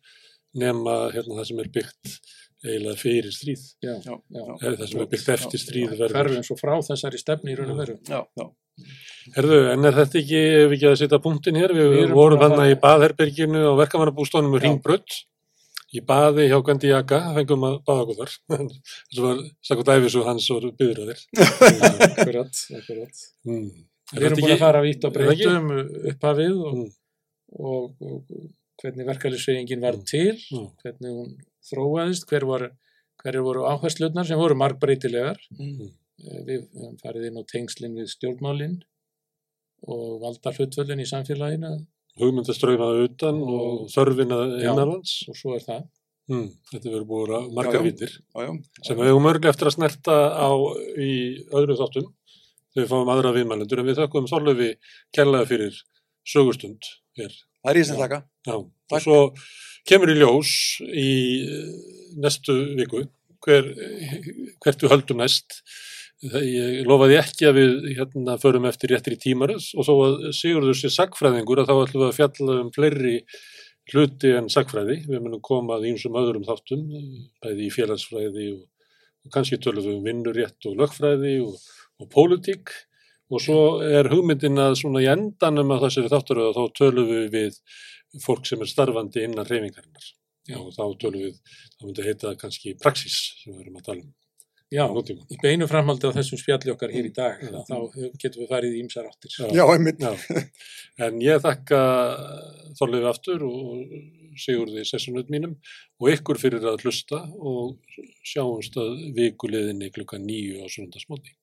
nema hérna, það sem er byggt eiginlega fyrir stríð. Er það sem er byggt eftir stríð verður. Hverfum svo frá þessari stefni í raun og veru. Já, já. Herðu, en er þetta ekki, ef við ekki að setja punktin hér, við, Við vorum búin að hann í baðherberginu og verkamannabústónum Já. Ringbrödd, í baði hjá Gandhi Jaka, fengum að baða okkur þar. [laughs] Þessu var Sakko Dævis og hans voru byður á þér. Akkurat, akkurat. Mm. Við erum búin að fara vitt og breytum upphafið og, Mm. og, og hvernig verkefliðsveigingin var til, Mm. hvernig hún þróaðist, hver voru, hverju voru áherslutnar sem voru margbreytilegar. Mm. Eh, Við farið inn á tengslinn við stjórnmálinn og valda hlutvöldin í samfélaginu Hugmyndaströymaða utan og þörfina Já. innanlands. og svo er það. Mm. Þetta verður búin að já. vítir. Sem við höfum örglega eftir að snerta á í öðru þáttum þegar við fáum aðra viðmælendur en við þökkum Þorlöfi kærlega fyrir sögustund hér. Það er ég sem þakka. Já. Og Takk. svo kemur í ljós í eh, næstu viku hver, hvert við höldum næst. Ég lofaði ekki að við hérna förum eftir réttir í tímaröð og þó að Sigurður sé sagfræðingur að þá ætlum við að fjalla um fleiri hluti en sagfræði. Við munum koma að ýmsum öðrum þáttum, bæði í félagsfræði og, og kannski tölum við um vinnurétt og lögfræði og, og pólitík og svo er hugmyndin að svona í endanum að þessari þáttaröða þá tölum við við fólk sem er starfandi innan reyfingarinnar. Og þá tölum við, þá myndi heita kannski praxis sem við erum að tala um. Já, í beinu framhaldi á þessum spjalli okkar hér í dag, Já. þá getum við farið í ýmsar áttir. Já. Einmitt. Já, en ég þakka Þorleifi aftur og Sigurði sessunut mínum og ykkur fyrir að hlusta og sjáumst að vikuleðinni klukkan nýju á sunnundasmóti.